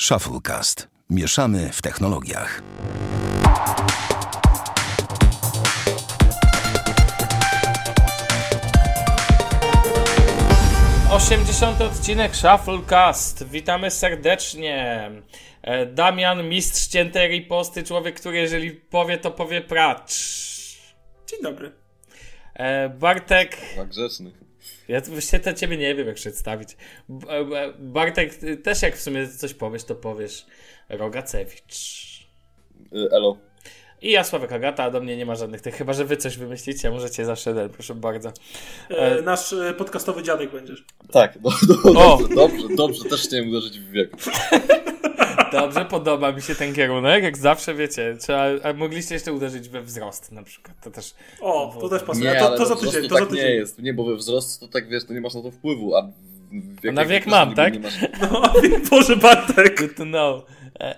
Shufflecast. Mieszamy w technologiach. Osiemdziesiąty odcinek Shufflecast. Witamy serdecznie. E, Damian, mistrz ciętej riposty, człowiek, który jeżeli powie, to powie pracz. Dzień dobry. E, Bartek, Tak grzeczny. Ja właściwie to ciebie nie wiem jak przedstawić. E, Bartek, też jak w sumie coś powiesz, to powiesz Rogacewicz. Y, Elo. I ja, Sławek Agata, a do mnie nie ma żadnych tych, chyba że wy coś wymyślicie, możecie zawsze ten, proszę bardzo. E, nasz e, podcastowy dziadek będziesz. Tak, no, no, O! dobrze, dobrze, dobrze, też chciałem uderzyć w wiek. Dobrze, podoba mi się ten kierunek, jak zawsze wiecie, trzeba, a mogliście jeszcze uderzyć we wzrost na przykład, to też... O, to też pasuje. Nie, to, to za tydzień, to za tak nie tydzień. jest. Nie, bo we wzrost to tak wiesz, to nie masz na to wpływu, a wiek na wiek mam, tak? Nie masz... No, Boże Bartek. Good to know. E,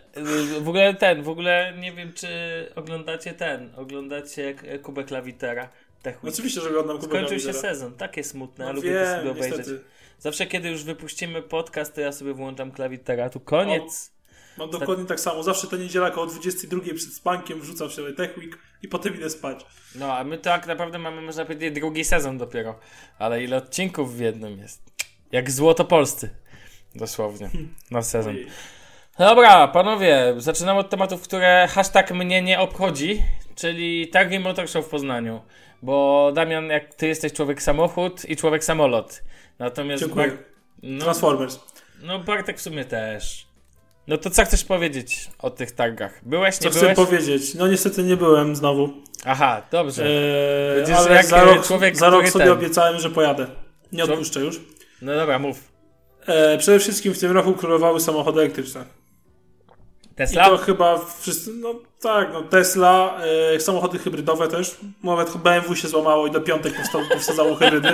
W ogóle ten, w ogóle nie wiem, czy oglądacie ten, oglądacie K- Kubę Klawitera. Tech Week. Oczywiście, że oglądam Kubę Skończył się Klawitera. sezon, takie smutne, ja No lubię to sobie obejrzeć. niestety. Zawsze kiedy już wypuścimy podcast, to ja sobie włączam Klawitera, tu koniec. Mam dokładnie tak samo. Zawsze ta niedziela koło 22 przed spankiem wrzucam się Tech Week i potem idę spać. No, a my tak naprawdę mamy, można powiedzieć, drugi sezon dopiero. Ale ile odcinków w jednym jest? Jak złoto polscy. Dosłownie. Na sezon. Ojej. Dobra, panowie, zaczynamy od tematów, które hashtag mnie nie obchodzi, czyli Targi Motor Show w Poznaniu. Bo Damian, jak ty jesteś człowiek samochód i człowiek samolot. Natomiast Dziękuję. Bar- no, Transformers. no Bartek w sumie też. No to co chcesz powiedzieć o tych targach? Byłeś, Co nie chcę byłeś? powiedzieć? No niestety nie byłem znowu. Aha, dobrze. Eee, Będziesz ale jak, za rok, człowiek, za rok sobie ten- obiecałem, że pojadę. Nie Co? odpuszczę już. No dobra, mów. Eee, przede wszystkim w tym roku królowały samochody elektryczne. I Tesla? to chyba wszyscy, no tak, no Tesla, e, samochody hybrydowe też. Nawet BMW się złamało i do piątek powstał, powsadzało hybrydy,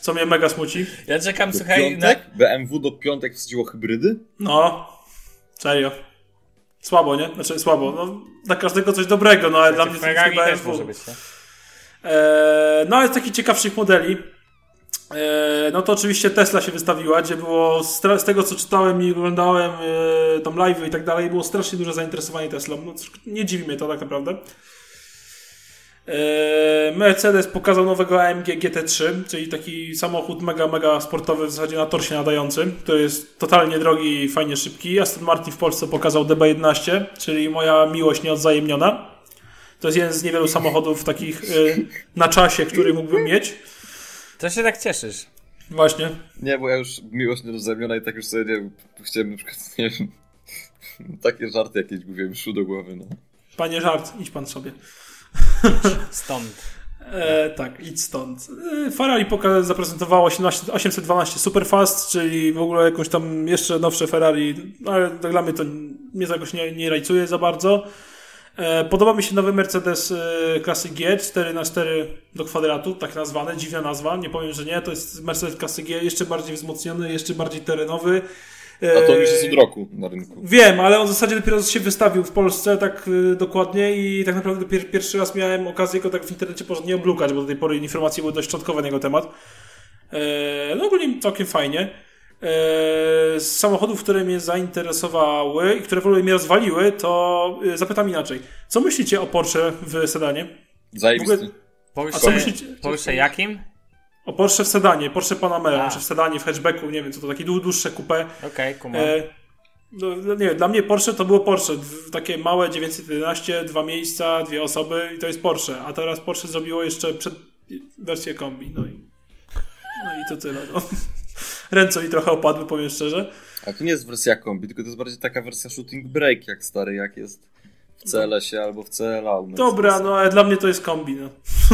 co mnie mega smuci. Ja czekam, Do słuchaj, na... piątek? BMW do piątek wsadziło hybrydy? No, serio. Słabo, nie? Znaczy słabo. No, dla każdego coś dobrego, no ale dla mnie to jest chyba też może być, nie? E, no ale z takich ciekawszych modeli, e, no to oczywiście Tesla się wystawiła, gdzie było, z, tego co czytałem i oglądałem e, tam live i tak dalej, było strasznie duże zainteresowanie Teslą. No, nie dziwi mnie to tak naprawdę. E, Mercedes pokazał nowego AMG GT3, czyli taki samochód mega, mega sportowy, w zasadzie na torsie nadający, który jest totalnie drogi i fajnie szybki. Aston Martin w Polsce pokazał DB11, czyli moja miłość nieodzajemniona. To jest jeden z niewielu samochodów takich y, na czasie, który mógłbym mieć. To się tak cieszysz. Właśnie. Nie, bo ja już miłość niedozemiona i tak już sobie, nie chciałem na przykład, nie wiem, takie żarty jakieś mówiłem, szły do głowy, no. Panie żart, idź pan sobie. Stąd. E, tak, idź stąd. E, Ferrari poka- zaprezentowało 18 812 Superfast, czyli w ogóle jakąś tam jeszcze nowsze Ferrari, ale dla mnie to mnie to jakoś nie, nie rajcuje za bardzo. E, podoba mi się nowy Mercedes e, klasy G 4x4 do kwadratu, tak nazwane, dziwna nazwa, nie powiem, że nie, to jest Mercedes klasy G, jeszcze bardziej wzmocniony, jeszcze bardziej terenowy. A to już jest E, od roku na rynku. Wiem, ale on w zasadzie dopiero się wystawił w Polsce tak y, dokładnie i tak naprawdę pier pierwszy raz miałem okazję go tak w internecie porządnie oblukać, bo do tej pory informacje były dość szczątkowe na jego temat. E, no ogólnie całkiem fajnie. E, z samochodów, które mnie zainteresowały i które w ogóle mnie rozwaliły, to y, zapytam inaczej. Co myślicie o Porsche w sedanie? Zajebisty. w ogóle- A Porsche, co myślicie? Porsche jakim? O Porsche w sedanie, Porsche Panamera, A. czy w sedanie, w hatchbacku, nie wiem co to, takie dłu- dłuższe coupé. Okej, kumam. E, no, no nie wiem, dla mnie Porsche to było Porsche. Takie małe 911, dwa miejsca, dwie osoby i to jest Porsche. A teraz Porsche zrobiło jeszcze przed wersję kombi. No i, no i to tyle. No. Ręce mi trochę opadły, powiem szczerze. A to nie jest wersja kombi, tylko to jest bardziej taka wersja shooting break, jak stary, jak jest w CLS-ie albo w CLA. u Dobra, no ale dla mnie to jest kombi. No.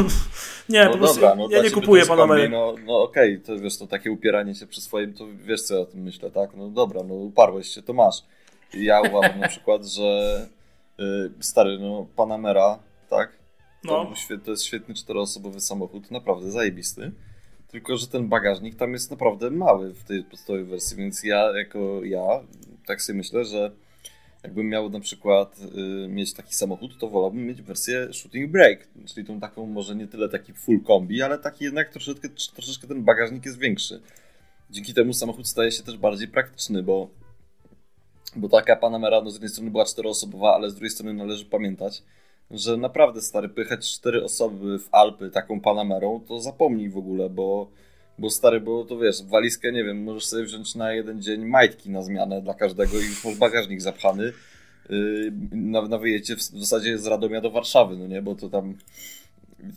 nie, No po prostu dobra, no ja nie kupuję Panamery. No, no okej, to wiesz, to takie upieranie się przy swoim, to wiesz co ja o tym myślę, tak? No dobra, no uparłeś się, to masz. Ja uważam na przykład, że y, stary, no Panamera, tak? To, No. to jest świetny czteroosobowy samochód, naprawdę zajebisty. Tylko, że ten bagażnik tam jest naprawdę mały w tej podstawowej wersji, więc ja jako ja tak sobie myślę, że jakbym miał na przykład y, mieć taki samochód, to wolałbym mieć wersję shooting brake, czyli tą taką może nie tyle taki full kombi, ale taki jednak troszeczkę, troszeczkę ten bagażnik jest większy. Dzięki temu samochód staje się też bardziej praktyczny, bo bo taka Panamera no z jednej strony była czteroosobowa, ale z drugiej strony należy pamiętać, że naprawdę stary, pychać cztery osoby w Alpy taką Panamerą, to zapomnij w ogóle, bo, bo stary, bo to wiesz, walizkę, nie wiem, możesz sobie wziąć na jeden dzień majtki na zmianę dla każdego i już masz bagażnik zapchany yy, na, na w, w zasadzie z Radomia do Warszawy, no nie, bo to tam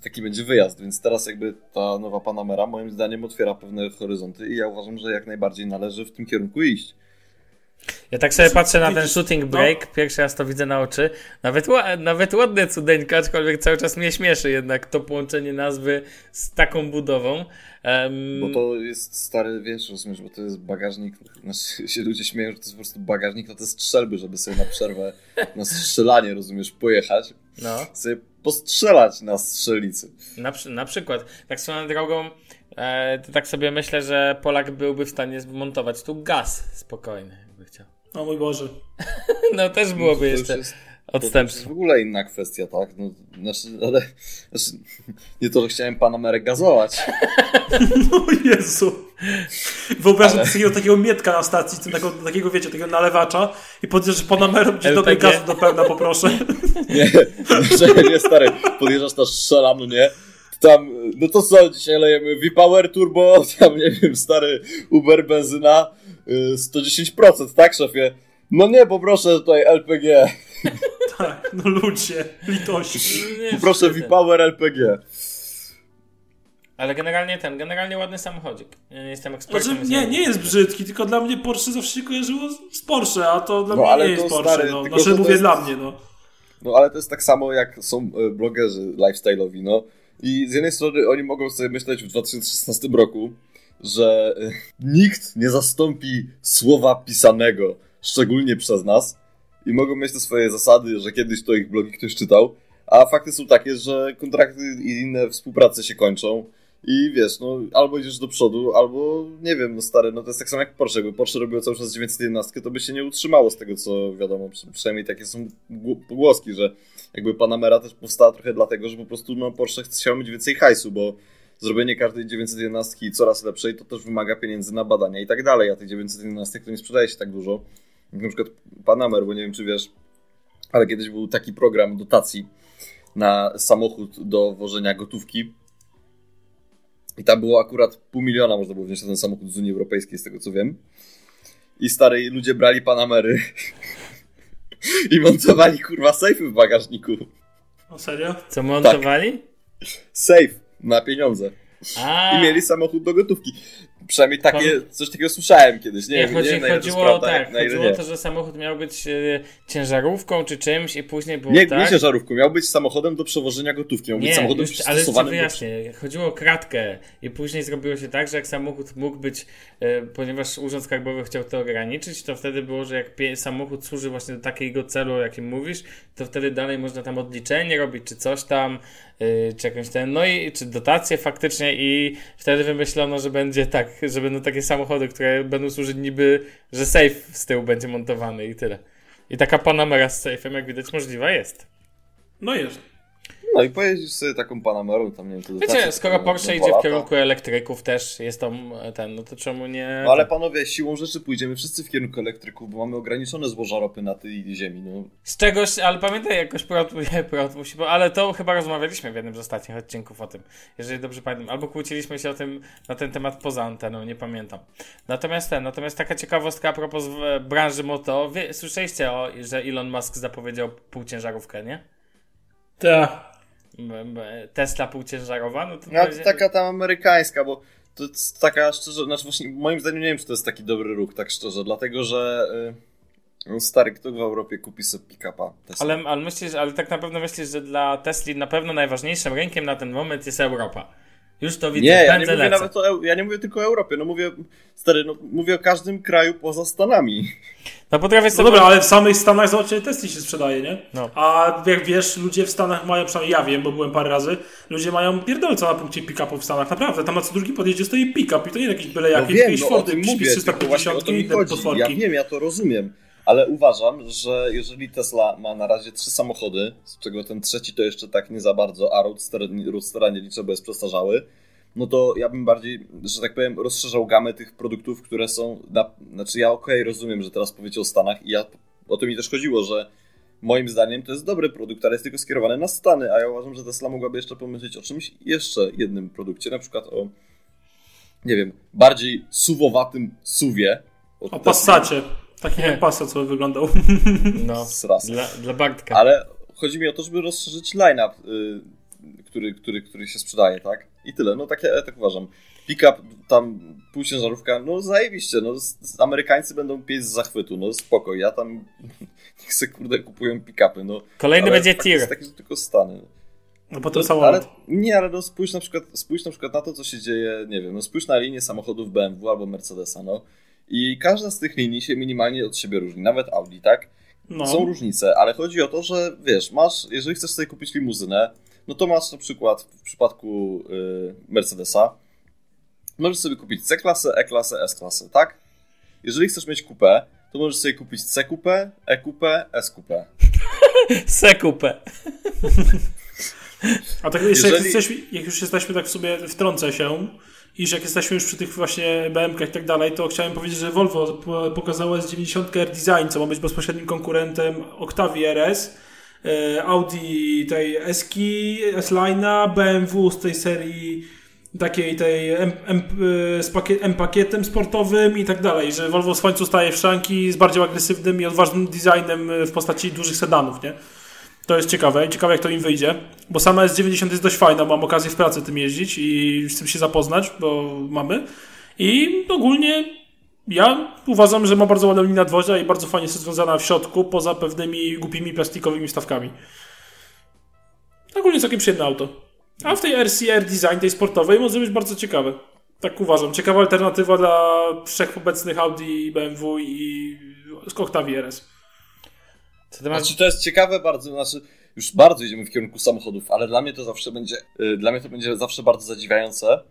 taki będzie wyjazd, więc teraz jakby ta nowa Panamera moim zdaniem otwiera pewne horyzonty i ja uważam, że jak najbardziej należy w tym kierunku iść. Ja tak sobie patrzę na ten shooting no. break, pierwszy raz to widzę na oczy. Nawet, nawet ładne cudeńka, aczkolwiek cały czas mnie śmieszy jednak to połączenie nazwy z taką budową. Em, Bo to jest stary, wiesz, rozumiesz, bo to jest bagażnik, znaczy się ludzie śmieją, że to jest po prostu bagażnik, to to jest strzelby, żeby sobie na przerwę, na strzelanie, rozumiesz, pojechać, no, sobie postrzelać na strzelnicy. na, na przykład. Tak swoją drogą, e, to tak sobie myślę, że Polak byłby w stanie zmontować tu gaz spokojny, jakby chciał. O mój Boże. No też byłoby To już jeszcze jest- To odstępstwo. w ogóle inna kwestia, tak? No, znaczy, ale znaczy, nie to, że chciałem Panamerę gazować, O Jezu. Wyobrażam Ale- sobie takiego, takiego mietka na stacji, takiego, takiego wiecie, takiego nalewacza i podjeżdżasz Panamerą, gdzie dobry LPG. gazu do pełna poproszę. Nie, nie stary, podjeżdżasz na strzelam, no nie? Tam, no to co, dzisiaj lejemy V-Power Turbo, tam nie wiem, stary Uber benzyna, y, 110%, tak szefie? No nie, poproszę tutaj LPG, Tak, no ludzie, litości. Nie, poproszę wstyd. V-Power LPG. Ale generalnie ten, generalnie ładny samochodzik. Ja nie jestem ekspertem. Znaczy, nie, nie jest brzydki, tylko dla mnie Porsche zawsze się kojarzyło z- Porsche, a to dla No, mnie ale nie jest Porsche. stary, no. tylko Znaczy mówię jest- dla mnie, no. No ale to jest tak samo jak są e, blogerzy lifestyle'owi, no. I z jednej strony oni mogą sobie myśleć w 2016 roku, że e, nikt nie zastąpi słowa pisanego, szczególnie przez nas. I mogą mieć te swoje zasady, że kiedyś to ich blogi ktoś czytał. A fakty są takie, że kontrakty i inne współprace się kończą. I wiesz, no albo idziesz do przodu, albo nie wiem, no stary, no to jest tak samo jak Porsche. Jakby Porsche robiło cały czas 911, to by się nie utrzymało z tego, co wiadomo. Przy- Przynajmniej takie są gło- pogłoski, że jakby Panamera też powstała trochę dlatego, że po prostu no, Porsche chciał mieć więcej hajsu, bo zrobienie każdej 911 coraz lepszej to też wymaga pieniędzy na badania i tak dalej, a tych 911 to nie sprzedaje się tak dużo. Jak na przykład Panamer, bo nie wiem czy wiesz, ale kiedyś był taki program dotacji na samochód do wożenia gotówki i tam było akurat pół miliona można było wziąć na ten samochód z Unii Europejskiej, z tego co wiem. I starej ludzie brali Panamery i montowali kurwa sejfy w bagażniku. No serio? Co montowali? Safe na pieniądze. A, I mieli samochód do gotówki. Przynajmniej takie, coś takiego słyszałem kiedyś. Nie, nie, wiem, chodzi, nie to jest chodziło, prawda, tak, chodziło nie. o to, że samochód miał być e, ciężarówką czy czymś i później było Nie, tak. nie ciężarówką, miał być samochodem do przewożenia gotówki, miał być Nie, samochodem już, ale jeszcze przystosowanym do... wyjaśnię. Chodziło o kratkę i później zrobiło się tak, że jak samochód mógł być, e, ponieważ Urząd Skarbowy chciał to ograniczyć, to wtedy było, że jak pie- samochód służy właśnie do takiego celu, o jakim mówisz, to wtedy dalej można tam odliczenie robić, czy coś tam, czy jakąś ten, no i czy dotacje faktycznie i wtedy wymyślono, że będzie tak, że będą takie samochody, które będą służyć niby, że safe z tyłu będzie montowany i tyle. I taka Panamera z safe'em, jak widać, możliwa jest. No jest. No i pojeździsz sobie taką Panamerą, tam nie wiem, to Wiecie, dotacja skoro to Porsche idzie w kierunku elektryków też, jest e, ten, no to czemu nie... No ale panowie, siłą rzeczy pójdziemy wszyscy w kierunku elektryków, bo mamy ograniczone złoża ropy na tej ziemi, no. Z czegoś, ale pamiętaj, jakoś prąd, prąd musi... Ale to chyba rozmawialiśmy w jednym z ostatnich odcinków o tym, jeżeli dobrze pamiętam. Albo kłóciliśmy się o tym, na ten temat poza anteną, nie pamiętam. Natomiast ten, natomiast taka ciekawostka a propos branży moto. Wie, słyszeliście, o, że Elon Musk zapowiedział półciężarówkę, nie? Tak. M- Tesla półciężarowa, no to... No, to taka tam amerykańska, bo to jest taka szczerze, znaczy właśnie moim zdaniem nie wiem, czy to jest taki dobry ruch, tak szczerze, dlatego że y, no stary, kto w Europie kupi sobie pick-upa? Ale, ale myślisz, ale tak na pewno myślisz, że dla Tesli na pewno najważniejszym rynkiem na ten moment jest Europa. Już to widzę, Nie, ja nie mówię nawet o, ja nie mówię tylko o Europie, no mówię, stary, no mówię o każdym kraju poza Stanami. No potrafię No sobie... dobra, ale w samych Stanach zobaczcie, Tesla się sprzedaje, nie? No. A jak wiesz, ludzie w Stanach mają, przynajmniej ja wiem, bo byłem parę razy, ludzie mają pierdolca na punkcie pick-upu w Stanach, naprawdę. Tam na co drugi podjeździe stoi pick-up i to nie jakiś byle No jaki, wiem, jakieś no Fordy, mówię, tylko właśnie o to mi inne potworki. Ja wiem, ja to rozumiem, ale uważam, że jeżeli Tesla ma na razie trzy samochody, z czego ten trzeci to jeszcze tak nie za bardzo, a Roadster, Roadstera nie liczę, bo jest przestarzały, no to ja bym bardziej, że tak powiem, rozszerzał gamę tych produktów, które są, na, znaczy ja okej, okay, rozumiem, że teraz powiecie o Stanach i ja, o to mi też chodziło, że moim zdaniem to jest dobry produkt, ale jest tylko skierowany na Stany, a ja uważam, że Tesla mogłaby jeszcze pomyśleć o czymś jeszcze jednym produkcie, na przykład o, nie wiem, bardziej suwowatym suwie. O Passacie. Taki jak Passat, co wyglądał. No, dla, dla Bartka. Ale chodzi mi o to, żeby rozszerzyć line-up, y, który, który, który się sprzedaje, tak? I tyle, no tak, ja tak uważam. Pick-up, tam półciężarówka, no zajebiście, no Amerykańcy będą pieść z zachwytu, no spoko, ja tam niech se kurde kupują pick-upy, no. Kolejny będzie tier. Jest taki, że tylko Stany. No potem no, Ale, nie, ale no spójrz na, przykład, spójrz na przykład na to, co się dzieje, nie wiem, no spójrz na linię samochodów BMW albo Mercedesa, no. I każda z tych linii się minimalnie od siebie różni, nawet Audi, tak? No. Są różnice, ale chodzi o to, że wiesz, masz, jeżeli chcesz sobie kupić limuzynę, no to masz na przykład w przypadku y, Mercedesa, możesz sobie kupić C-klasę, E-klasę, S-klasę, tak? Jeżeli chcesz mieć kupę, to możesz sobie kupić C-kupę, E-kupę, S-kupę. C-kupę. A tak jeszcze Jeżeli... jak, jesteśmy, jak już jesteśmy tak w sobie, wtrącę się, iż jak jesteśmy już przy tych właśnie BMK i tak dalej, to chciałem powiedzieć, że Volvo pokazało S90 R Design, co ma być bezpośrednim konkurentem Octavii RS, Audi tej S-Ki, S-Line'a, BMW z tej serii takiej tej M, M, z pakiet, M pakietem sportowym i tak dalej, że Volvo w końcu staje w szranki z bardziej agresywnym i odważnym designem w postaci dużych sedanów, nie? To jest ciekawe ciekawe jak to im wyjdzie, bo sama S90 jest dość fajna, mam okazję w pracy tym jeździć i z tym się zapoznać, bo mamy. I ogólnie ja uważam, że ma bardzo ładną linię nadwozia i bardzo fajnie jest związana w środku, poza pewnymi głupimi plastikowymi stawkami. Ogólnie całkiem przyjemne auto. A w tej RCR design, tej sportowej, może być bardzo ciekawe. Tak uważam. Ciekawa alternatywa dla wszechobecnych Audi, BMW i Octavii RS. Znaczy, to jest ciekawe bardzo, znaczy już bardzo idziemy w kierunku samochodów, ale dla mnie to zawsze będzie, y, dla mnie to będzie zawsze bardzo zadziwiające,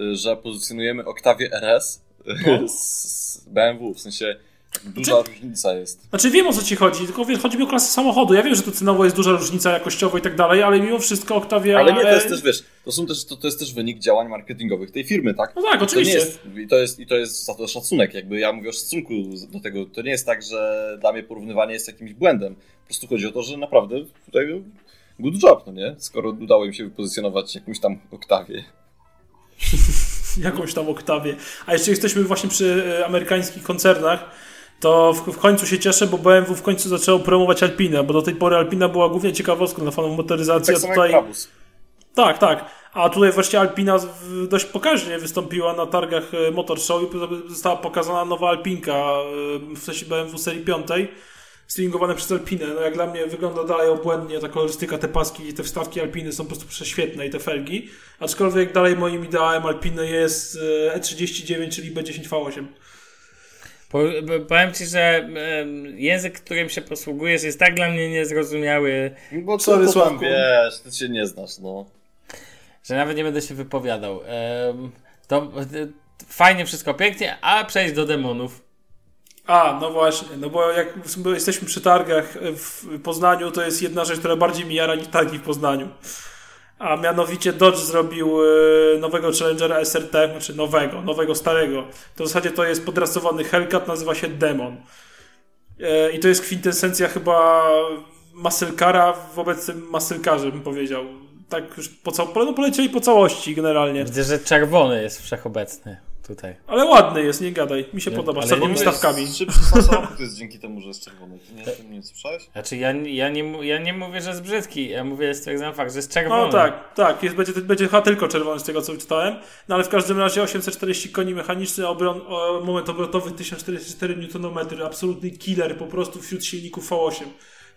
y, że pozycjonujemy Octavie RS no. z BMW, w sensie Duża znaczy, różnica jest. Znaczy wiem o co ci chodzi, tylko chodzi mi o klasę samochodu. Ja wiem, że to cenowo jest duża różnica jakościowo i tak dalej, ale mimo wszystko Octavia... Ale nie, to jest też, wiesz, to, są też, to, to jest też wynik działań marketingowych tej firmy, tak? No tak, oczywiście. To jest, I to jest, i to jest za to szacunek, jakby ja mówię o szacunku do tego. To nie jest tak, że dla mnie porównywanie jest jakimś błędem. Po prostu chodzi o to, że naprawdę tutaj good job, no nie? Skoro udało im się wypozycjonować jakimś tam Octavie. jakąś tam oktawie. A jeszcze jesteśmy właśnie przy e, amerykańskich koncernach, to w, w, końcu się cieszę, bo BMW w końcu zaczęło promować Alpinę, bo do tej pory Alpina była głównie ciekawostką dla fanów motoryzacji. Tak, tutaj... tak, tak. A tutaj właśnie Alpina dość pokaźnie wystąpiła na targach e, Motor Show i została pokazana nowa Alpinka e, w sensie BMW serii 5 stylingowane przez Alpinę. No jak dla mnie wygląda dalej obłędnie ta kolorystyka, te paski i te wstawki Alpiny są po prostu prześwietne i te felgi. Aczkolwiek dalej moim ideałem Alpiny jest E39, czyli B10V8. Powiem ci, że język, którym się posługujesz, jest tak dla mnie niezrozumiały. Bo co tam wiesz, ty się nie znasz, no. Że nawet nie będę się wypowiadał. To fajnie, wszystko pięknie, a przejść do demonów. A, no właśnie, no bo jak jesteśmy przy targach w Poznaniu, to jest jedna rzecz, która bardziej mi jara niż targi w Poznaniu. A mianowicie Dodge zrobił e, nowego Challengera SRT, znaczy nowego, nowego starego. To w zasadzie to jest podrasowany Hellcat, nazywa się Demon. E, I to jest kwintesencja chyba Masylkara wobec tym Masylkarze, bym powiedział. Tak już po, no polecieli po całości generalnie. Widzę, że czerwony jest wszechobecny tutaj. Ale ładny jest, nie gadaj. Mi się nie, podoba, z czerwonymi stawkami. Szybszy samochód jest dzięki temu, że jest czerwony. Ty nie, nie słyszałeś? Znaczy ja, ja, nie, ja nie mówię, że jest brzydki. Ja mówię, stwierdzam fakt, że jest czerwony. No tak, tak. Jest, będzie, będzie chyba tylko czerwony z tego, co czytałem. No ale w każdym razie 840 koni mechaniczny, obron, moment obrotowy 1044 Nm. Absolutny killer po prostu wśród silników V8.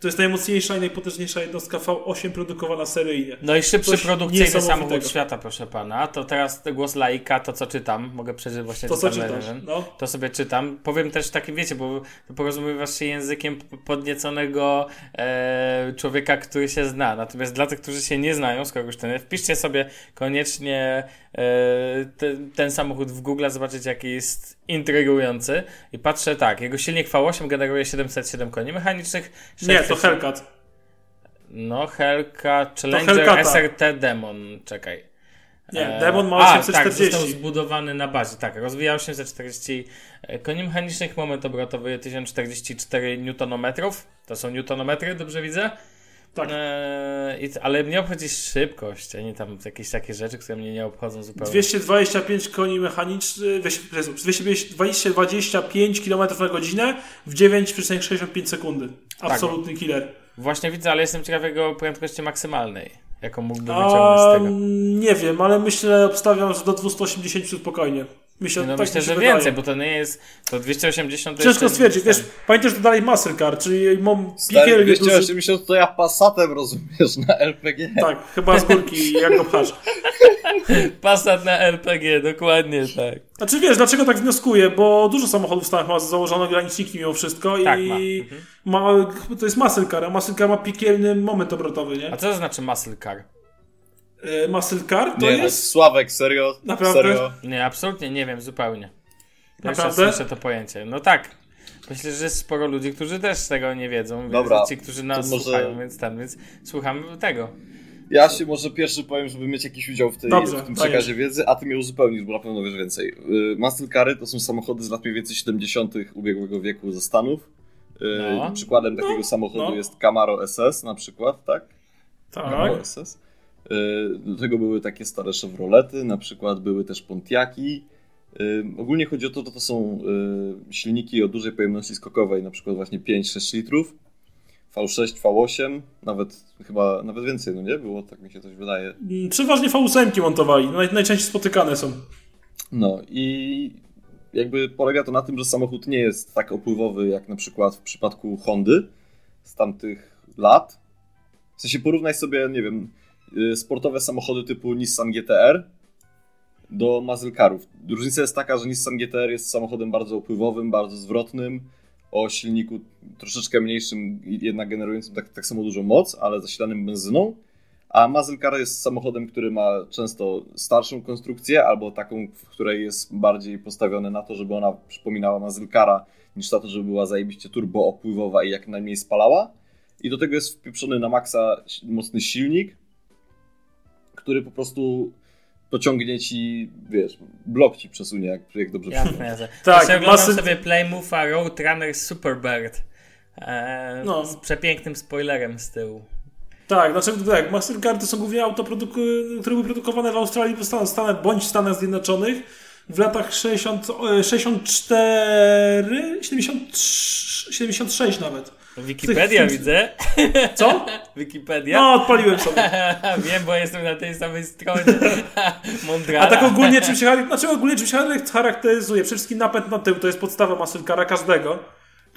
To jest najmocniejsza i najpotężniejsza jednostka V8 produkowana seryjnie. No i szybszy Coś produkcyjny samochód świata, proszę pana. To teraz głos laika, to co czytam, mogę przeżyć właśnie to, co czytasz, no. To sobie czytam. Powiem też takim, wiecie, bo porozumiewasz się językiem podnieconego e, człowieka, który się zna. Natomiast dla tych, którzy się nie znają, skoro już ten, wpiszcie sobie koniecznie te, ten samochód w Google, zobaczyć jaki jest intrygujący. I patrzę tak, jego silnik V8 generuje 707 koni mechanicznych. Nie, to Hellcat. No, Hellcat, Challenger SRT Demon, czekaj. Nie, E, Demon ma a, 840. Tak, został zbudowany na bazie. Tak, rozwija 840 e, koni mechanicznych, moment obrotowy 1044 Nm. To są newtonometry, dobrze widzę? Tak. E, i, ale mnie obchodzi szybkość, a nie tam jakieś takie rzeczy, które mnie nie obchodzą zupełnie. 225 koni mechanicznych, 225 km na godzinę w 9,65 sekundy. Tak. Absolutny killer. Właśnie widzę, ale jestem ciekaw jego prędkości maksymalnej, jaką mógłby wyciągnąć z tego. nie wiem, ale myślę, obstawiam, że do 280 spokojnie. Myślę, No tak myślę, że wydaje. więcej, bo to nie jest. To 280 to Ciężko stwierdzić, wiesz, pamiętasz, że to dalej muscle car, czyli mam piekielnie duży... 280 to ja Passatem rozumiesz na LPG. Tak, chyba z górki, jak go pchasz. Passat na LPG, dokładnie tak. Znaczy wiesz, dlaczego tak wnioskuję? Bo dużo samochodów w Stanach ma założone ograniczniki mimo wszystko Tak, i ma. ma. to jest muscle car, a muscle car ma piekielny moment obrotowy, nie? A co to znaczy muscle E, muscle car to Nie, no, jest... Sławek, serio? Naprawdę? Serio? Nie, absolutnie nie wiem, zupełnie. Pierwszy Naprawdę? słyszę to pojęcie. No tak. Myślę, że jest sporo ludzi, którzy też tego nie wiedzą. Więc Dobra, Ci, którzy nas to może- słuchają, więc tam, więc słucham tego. Ja się może pierwszy powiem, żeby mieć jakiś udział w, tej, Dobrze, w tym przekazie wiedzy, a ty mnie uzupełnisz, bo na pewno wiesz więcej. Y, Muscle Cary to są samochody z lat mniej więcej 70. ubiegłego wieku ze Stanów. Y, No. Przykładem takiego samochodu no. jest Camaro SS na przykład, tak? Tak. Camaro SS. Y, Do tego były takie stare Chevrolety, na przykład były też Pontiaki. Y, Ogólnie chodzi o to, że to są y, silniki o dużej pojemności skokowej, na przykład właśnie 5-6 litrów. V6, V8, nawet chyba nawet więcej, no nie? Było, tak mi się coś wydaje. Mm, Przeważnie V8 montowali, naj, najczęściej spotykane są. No i jakby polega to na tym, że samochód nie jest tak opływowy jak na przykład w przypadku Hondy z tamtych lat. W sensie porównaj sobie, nie wiem, sportowe samochody typu Nissan GTR do muscle carów. Różnica jest taka, że Nissan GTR jest samochodem bardzo opływowym, bardzo zwrotnym, o silniku troszeczkę mniejszym, jednak generującym tak, tak samo dużą moc, ale zasilanym benzyną. A car jest samochodem, który ma często starszą konstrukcję, albo taką, w której jest bardziej postawione na to, żeby ona przypominała muscle cara, niż na to, żeby była zajebiście turbo opływowa i jak najmniej spalała. I do tego jest wpieprzony na maksa mocny silnik, który po prostu pociągnie ci, wiesz, blok ci przesunie, jak, jak dobrze Jasne, jasne. Tak, ja masy- sobie Playmove'a Roadrunner Superbird. E, No. Z przepięknym spoilerem z tyłu. Tak, znaczy tak, to są głównie auto, produku- które były produkowane w Australii w Stanach, bądź Stanach Zjednoczonych w latach 60, e, 64, 73, 76 nawet. Wikipedia widzę. Co? Wikipedia. No, odpaliłem sobie. Wiem, bo jestem na tej samej stronie. A Mądrala. tak ogólnie czym się, znaczy ogólnie czym się charakteryzuje? Przede wszystkim napęd na tył, to jest podstawa muscle cara każdego.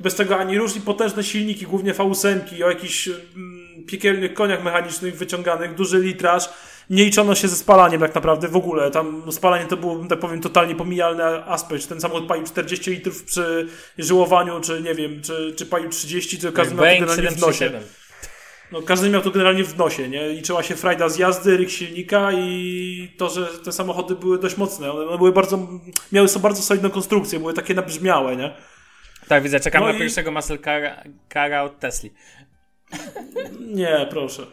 Bez tego ani rusz i potężne silniki, głównie V8 o jakichś mm, piekielnych koniach mechanicznych wyciąganych, duży litraż. Nie liczono się ze spalaniem tak naprawdę w ogóle. Tam spalanie to było, tak powiem, totalnie pomijalny aspekt. Ten samochód palił 40 litrów przy żyłowaniu, czy nie wiem, czy, czy palił 30, to każdy miał to generalnie w nosie. 737. No, każdy miał to generalnie w nosie, nie? Liczyła się frajda z jazdy, ryk silnika i to, że te samochody były dość mocne. One, były bardzo, miały sobie bardzo solidną konstrukcję, były takie nabrzmiałe, nie? Tak, widzę, czekam No na i- pierwszego muscle cara, cara od Tesli. Nie, proszę.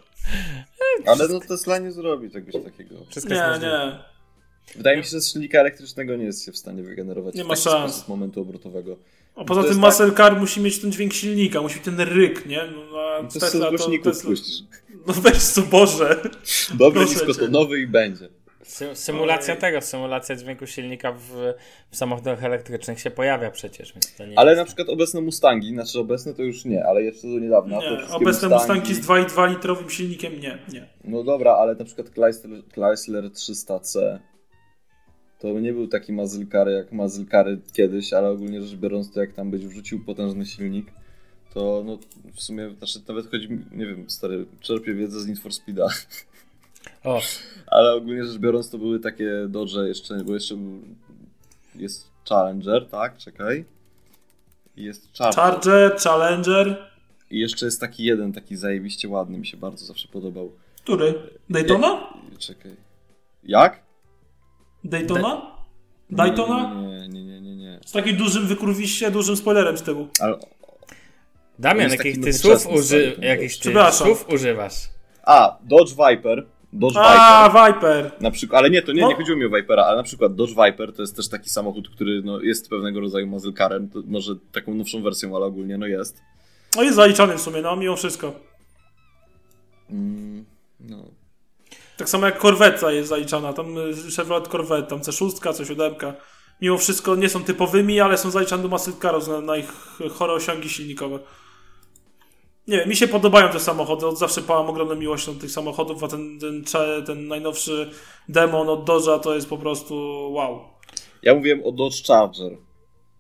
Ale no Tesla nie zrobi czegoś takiego. Wszystko Nie, nie. Wydaje mi się, że z silnika elektrycznego nie jest się w stanie wygenerować Nie ma szans. sposób momentu obrotowego. A poza To tym muscle car musi mieć ten dźwięk silnika, musi mieć ten ryk, nie? No, a To z Tesla to... głośników Tesla... No weź co Boże. Dobry niskotonowy i będzie. Sy- Symulacja tego, symulacja dźwięku silnika w, w samochodach elektrycznych się pojawia przecież, więc to nie Ale jest... na przykład obecne Mustangi, znaczy obecne to już nie, ale jeszcze do niedawna. Nie, obecne Mustangi- Mustangi z 2,2 litrowym silnikiem nie, nie. No dobra, ale na przykład Chrysler, Chrysler 300C to nie był taki car jak muscle cary kiedyś, ale ogólnie rzecz biorąc to jak tam byś wrzucił potężny silnik, to no w sumie, znaczy nawet chodzi nie wiem, stary, czerpię wiedzę z Need for Speeda, O, ale ogólnie rzecz biorąc to były takie Dodge jeszcze, bo jeszcze był, jest Challenger, tak, czekaj. I Jest Charger. Charger, Challenger. I jeszcze jest taki jeden, taki zajebiście ładny, mi się bardzo zawsze podobał. Który? Daytona? Czekaj. Jak? Daytona? Daytona? Nie, nie, nie, nie, nie. Z takim dużym wykurwiście, dużym spoilerem z tyłu. Ale... Damian, jakich ty słów, uży... jakich ty słów używasz? A, Dodge Viper Dodge A, Viper. Viper. Na przykład, ale nie, to nie, No. nie chodziło mi o Vipera, ale na przykład Dodge Viper to jest też taki samochód, który no, jest pewnego rodzaju to może taką nowszą wersją, ale ogólnie no jest. No jest zaliczany w sumie, no mimo wszystko. Mm, no. Tak samo jak Corvette jest zaliczana, tam y, Chevrolet Corvette, tam C6, C7. Mimo wszystko nie są typowymi, ale są zaliczane do muscle na, na ich chore osiągi silnikowe. Nie wiem, mi się podobają te samochody, od zawsze pałam ogromną miłością tych samochodów, a ten, ten, ten najnowszy demon od Dodge'a to jest po prostu wow. Ja mówiłem o Dodge Charger,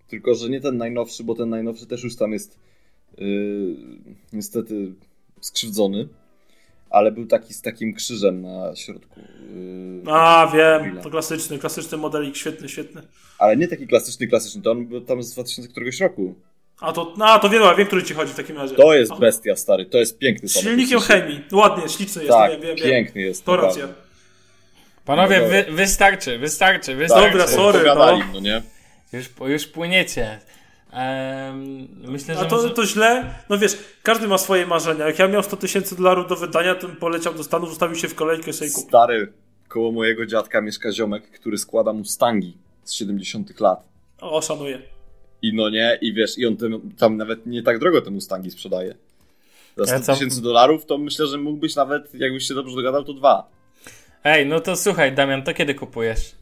tylko że nie ten najnowszy, bo ten najnowszy też już tam jest yy, niestety skrzywdzony, ale był taki z takim krzyżem na środku. Yy, A, wiem, Grilla. to klasyczny, klasyczny modelik, świetny, świetny. Ale nie taki klasyczny, klasyczny, to on był tam z 2000 któregoś roku. A to, no, to wiem, wiem, który ci chodzi w takim razie. To jest A, bestia, stary, to jest piękny samochód. silnikiem chemii, ładnie, śliczny jest, Tak, wiem, wiem, wiem. piękny jest. To racja. Panowie, No dobra. wy, wystarczy, wystarczy, wystarczy. Dobra, sorry, no. no nie? Już, już płyniecie. Em, myślę, że A to, może... to źle? No wiesz, każdy ma swoje marzenia. Jak ja miał 100 tysięcy dolarów do wydania, to poleciał do Stanów, ustawił się w kolejkę sobie kupił. Stary, koło mojego dziadka mieszka ziomek, który składa Mustangi z 70 lat. O, szanuję. I no nie, i wiesz, i on tym, tam nawet nie tak drogo te Mustangi sprzedaje. Za Ja 100 co- tysięcy dolarów to myślę, że mógłbyś nawet, jakbyś się dobrze dogadał, to dwa. Ej, no to słuchaj, Damian, to kiedy kupujesz?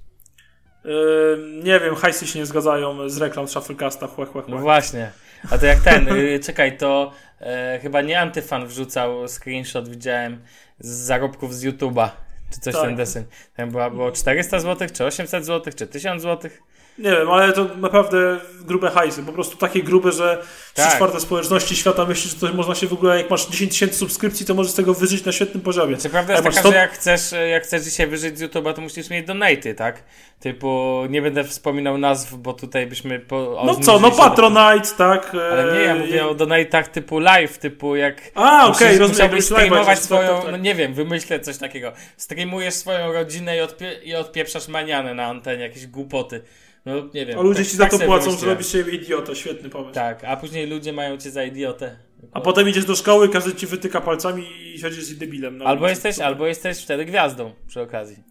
Yy, nie wiem, hajsy się nie zgadzają z reklam z Shufflecasta, chłe, chłe, No chłe. właśnie. A to jak ten, y, czekaj, to e, chyba nie Antyfan wrzucał screenshot, widziałem, z zarobków z YouTube'a. Czy coś Tak. ten deseń. Tam była, było 400 zł, czy 800 zł, czy 1000 zł. Nie wiem, ale to naprawdę grube hajsy. Po prostu takie grube, że trzy Tak. czwarte społeczności świata myśli, że to można się w ogóle, jak masz 10 tysięcy subskrypcji, to możesz z tego wyżyć na świetnym poziomie. Czy prawda jest taka, 100 że jak chcesz, jak chcesz dzisiaj wyżyć z YouTube'a, to musisz mieć donaty, tak? Typu, nie będę wspominał nazw, bo tutaj byśmy... Po, No co, no Patronite, tak? Ale nie, ja e, mówię o donatach typu live, typu jak... A, okej, Musisz- rozumiem. Musiałbyś streamować swoją, tak, tak, no nie wiem, wymyślę coś takiego. Streamujesz swoją rodzinę i, odpie, i odpieprzasz manianę na antenie, jakieś głupoty. No nie wiem. A ludzie tak- ci za tak to płacą, że robisz siebie idiotę. Świetny pomysł. Tak, a później ludzie mają cię za idiotę. A potem idziesz do szkoły, każdy ci wytyka palcami i siedzisz debilem. No, Albo jesteś, albo jesteś wtedy gwiazdą przy okazji.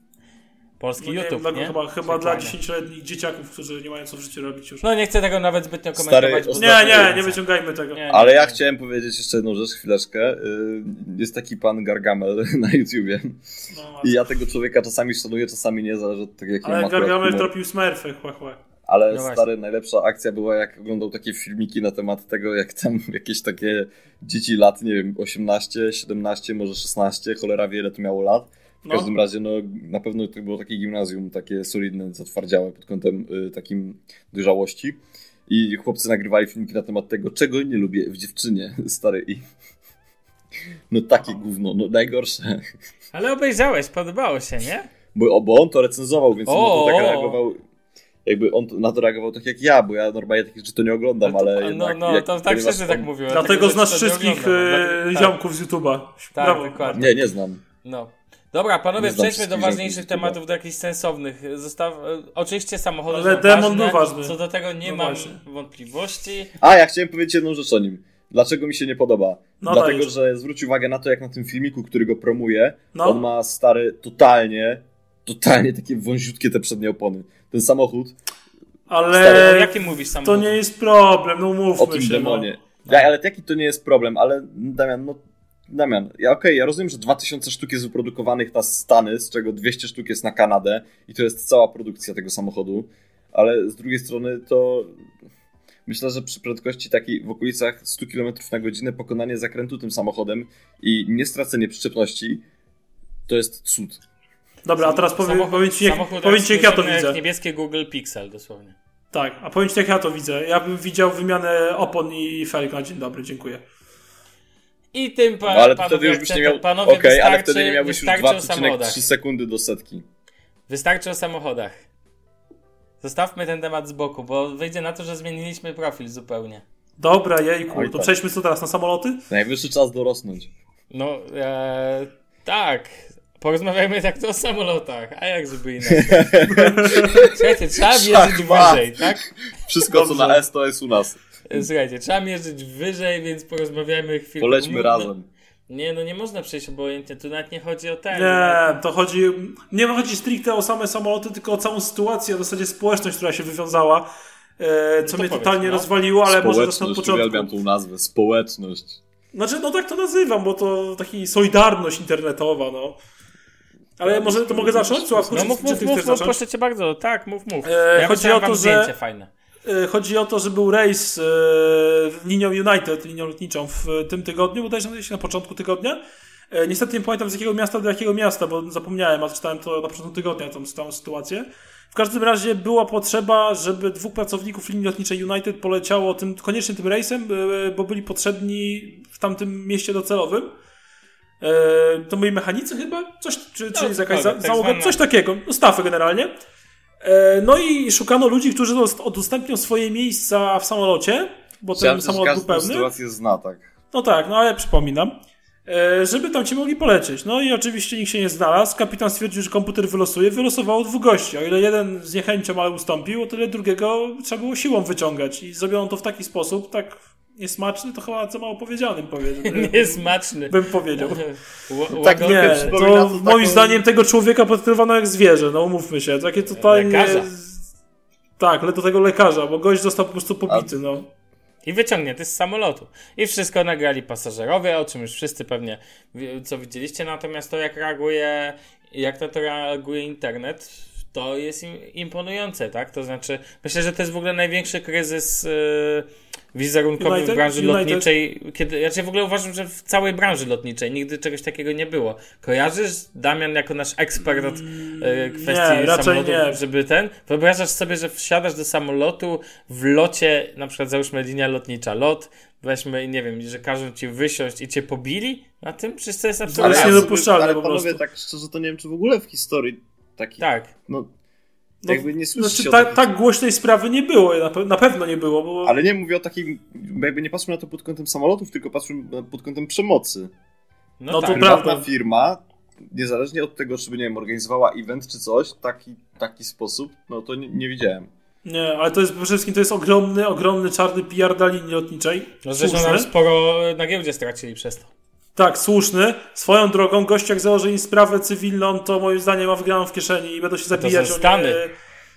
Polski no, nie YouTube, wiem, nie? dla, Chyba, chyba dla. 10-letnich dzieciaków, którzy nie mają co w życiu robić już. No nie chcę tego nawet zbytnio Stary, komentować. ostatnio- nie, nie, nie wyciągajmy tego. Nie, nie, Ale ja nie. chciałem powiedzieć jeszcze jedną rzecz, chwileczkę. Y, Jest taki pan Gargamel na YouTubie. No, I ja tego człowieka czasami szanuję, czasami nie, zależy od tego, jaki ale Gargamel tropił smurfy, chłe, chłe. Ale No stary, najlepsza akcja była jak oglądał takie filmiki na temat tego, jak tam jakieś takie dzieci lat, nie wiem, 18, 17, może 16, cholera wie ile to miało lat. W No. każdym razie, no na pewno to było takie gimnazjum, takie solidne, zatwardziałe pod kątem y, takim dojrzałości. I chłopcy nagrywali filmiki na temat tego, czego nie lubię w dziewczynie, stary i... No takie gówno, no najgorsze. Ale obejrzałeś, podobało się, nie? Bo, o, bo on to recenzował, więc on O! tak reagował. Jakby on na to reagował tak jak ja, bo ja normalnie takich rzeczy to nie oglądam, No, ale. to, no, jednak, no jak- to tak wszyscy on- tak mówią. Dlatego znasz wszystkich oglądam, tak. ziomków z YouTube'a. Tak, Brawo. dokładnie. Nie, nie znam. No. Dobra, panowie, przejdźmy do ważniejszych tematów, do jakichś sensownych. Zostaw... e, Oczywiście samochody Ale są demon ważne, był ważny. Co do tego nie No mam właśnie. wątpliwości. A, ja chciałem powiedzieć jedną rzecz o nim. Dlaczego mi się nie podoba? No Dlatego, dajesz. że zwróć uwagę na to, jak na tym filmiku, który go promuje, No. on ma stary totalnie, totalnie takie wąziutkie te przednie opony. Ten samochód Ale Stary, o jakim mówisz to samochód? nie jest problem, no mówmy o tym się. demonie. No. Ja, ale jaki to nie jest problem, ale Damian, no Damian, ja okej, ja rozumiem, że 2000 sztuk jest wyprodukowanych na Stany, z czego 200 sztuk jest na Kanadę i to jest cała produkcja tego samochodu, ale z drugiej strony to myślę, że przy prędkości takiej w okolicach 100 km na godzinę pokonanie zakrętu tym samochodem i nie stracenie przyczepności to jest cud. Dobra, a teraz powiem, Samochód- powiem ci, jak, powiem ci jak ja to widzę. jak niebieskie Google Pixel, dosłownie. Tak, a powiem ci jak ja to widzę. Ja bym widział wymianę opon i felg na dzień dobry, dziękuję. I tym pa, No, ale panowie, wtedy już byś nie miał. panowie Okej, ale wystarczy- wtedy nie miałbyś już wystarczy o samochodach. 2,3 sekundy do setki. Wystarczy o samochodach. Zostawmy ten temat z boku, bo wyjdzie na to, że zmieniliśmy profil zupełnie. Dobra, jejku, Oj, to tak. przejdźmy co teraz, na samoloty? Najwyższy czas dorosnąć. No, e, tak. Porozmawiajmy tak to o samolotach, a jak żeby inaczej. Słuchajcie, trzeba Szachmat. wyżej, tak? Wszystko, co Dobrze. na S, to jest u nas. E, Słuchajcie, trzeba mierzyć wyżej, więc porozmawiajmy chwilę. Polećmy Umówmy- razem. Nie, no nie można przejść obojętnie, tu nawet nie chodzi o ten. Nie, to chodzi, nie chodzi stricte o same samoloty, tylko o całą sytuację, w zasadzie społeczność, która się wywiązała, e, co to mnie powiedz, totalnie no. rozwaliło, ale może zacznę od Społeczność, początku. uwielbiam tą nazwę, społeczność. Znaczy, no tak to nazywam, bo to taki solidarność internetowa, no. Ale może to mogę zacząć? Sławku, No mów, mów, mów, mów, proszę cię bardzo, tak, mów, mów. E, ja chodzi o to, że- zdjęcie fajne. E, Chodzi o to, że był rejs e, linią United, linią lotniczą w tym tygodniu, bodajże gdzieś na początku tygodnia. E, Niestety nie pamiętam z jakiego miasta do jakiego miasta, bo zapomniałem, a czytałem to na początku tygodnia, tą, tą sytuację. W każdym razie była potrzeba, żeby dwóch pracowników linii lotniczej United poleciało tym, koniecznie tym rejsem, e, bo byli potrzebni w tamtym mieście docelowym. E, To byli mechanicy chyba? Coś, czy, czy No, jest jakaś tak załoga? zwana- Coś takiego. No, Stafy generalnie. E, No i szukano ludzi, którzy dost- udostępnią swoje miejsca w samolocie, bo ten Chciałem, że samolot był pełny. sytuację zna, tak. No tak, no ale przypominam. E, Żeby tam ci mogli polecieć. No i oczywiście nikt się nie znalazł. Kapitan stwierdził, że komputer wylosuje. Wylosowało dwóch gości. O ile jeden z niechęcią ale ustąpił, o tyle drugiego trzeba było siłą wyciągać. I zrobiono to w taki sposób, tak niesmaczny, to chyba co mało powiedzianym powiedział. Niesmaczny. Bym powiedział. Tak, Nie, to to moim taką- zdaniem tego człowieka potraktowano jak zwierzę, no umówmy się. Takie totalnie... Lekarza. Tak, ale do tego lekarza, bo gość został po prostu pobity, no. I wyciągnięty z samolotu. I wszystko nagrali pasażerowie, o czym już wszyscy pewnie co widzieliście. Natomiast to, jak reaguje, jak na to reaguje internet, to jest im, imponujące, tak? To znaczy, myślę, że to jest w ogóle największy kryzys yy, wizerunkowy United? w branży United? lotniczej. Kiedy, ja w ogóle uważam, że w całej branży lotniczej nigdy czegoś takiego nie było. Kojarzysz Damian jako nasz ekspert od yy, kwestii nie, samolotów, nie. żeby ten. Wyobrażasz sobie, że wsiadasz do samolotu w locie, na przykład załóżmy linia lotnicza, lot, weźmy i nie wiem, że każą ci wysiąść i cię pobili na tym? Przecież to jest Ale absolutnie... jest ja niedopuszczalne ale po panowie, prostu. tak szczerze, to nie wiem, czy w ogóle w historii taki, Tak. no, No, jakby nie słyszy Znaczy, o tak, głośnej sprawy nie było, na, pe- na pewno nie było, bo... Ale nie mówię o takim, jakby nie patrzmy na to pod kątem samolotów, tylko patrzmy pod kątem przemocy. No, No to tak. prawda. Prywatna firma, niezależnie od tego, czy by, nie wiem, organizowała event czy coś, taki, taki sposób, no to nie, nie widziałem. Nie, ale to jest przede wszystkim to jest ogromny, ogromny czarny PR dla linii lotniczej. No zresztą nam sporo na giełdzie stracili przez to. Tak, słuszny. Swoją drogą, gość jak założy im sprawę cywilną, to moim zdaniem ma wygraną w kieszeni i będą się zabijać. są o nie- Stany.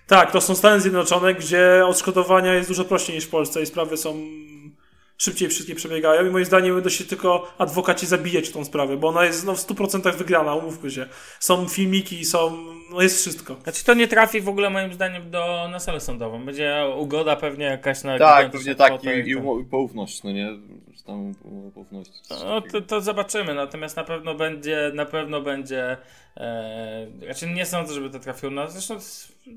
Tak, to są Stany Zjednoczone, gdzie odszkodowania jest dużo prościej niż w Polsce i sprawy są szybciej wszystkie przebiegają i moim zdaniem będą się tylko adwokaci zabijać w tą sprawę, bo ona jest no, w 100% wygrana, umówmy się. Są filmiki, są, no jest wszystko. Znaczy to nie trafi w ogóle moim zdaniem do, na salę sądową. Będzie ugoda pewnie jakaś na Tak, pewnie tak, i, i, i poufność, no nie? Tam coś No to, to zobaczymy, natomiast na pewno będzie, na pewno będzie, e, znaczy nie sądzę, żeby to trafiło na, zresztą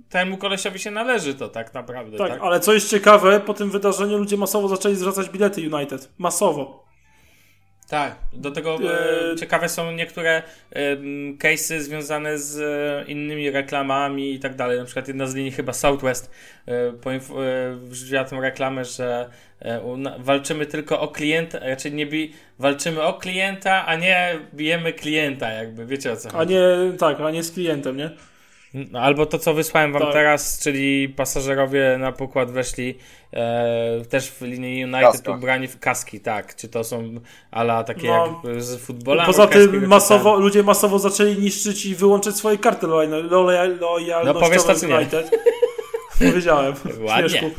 temu kolesiowi się należy to tak naprawdę, Tak, tak? ale co jest ciekawe, po tym wydarzeniu ludzie masowo zaczęli zwracać bilety United. Masowo. Tak, do tego Eee, e, ciekawe są niektóre e, case'y związane z e, innymi reklamami i tak dalej. Na przykład jedna z linii chyba Southwest e, e, wrzuciła tą reklamę, że e, na, walczymy tylko o klienta, raczej nie bi, walczymy o klienta, a nie bijemy klienta, jakby wiecie o co A chodzi. nie, tak, a nie z klientem, nie? No, albo to, co wysłałem wam Tak. teraz, czyli pasażerowie na pokład weszli e, też w linii United kaskach. ubrani w kaski, tak. Czy to są ala takie No. jak z futbola? Poza tym masowo, ludzie masowo zaczęli niszczyć i wyłączyć swoje karty lojal- lojal- lojalnościowe No powiesz to. United. Powiedziałem. Ładnie.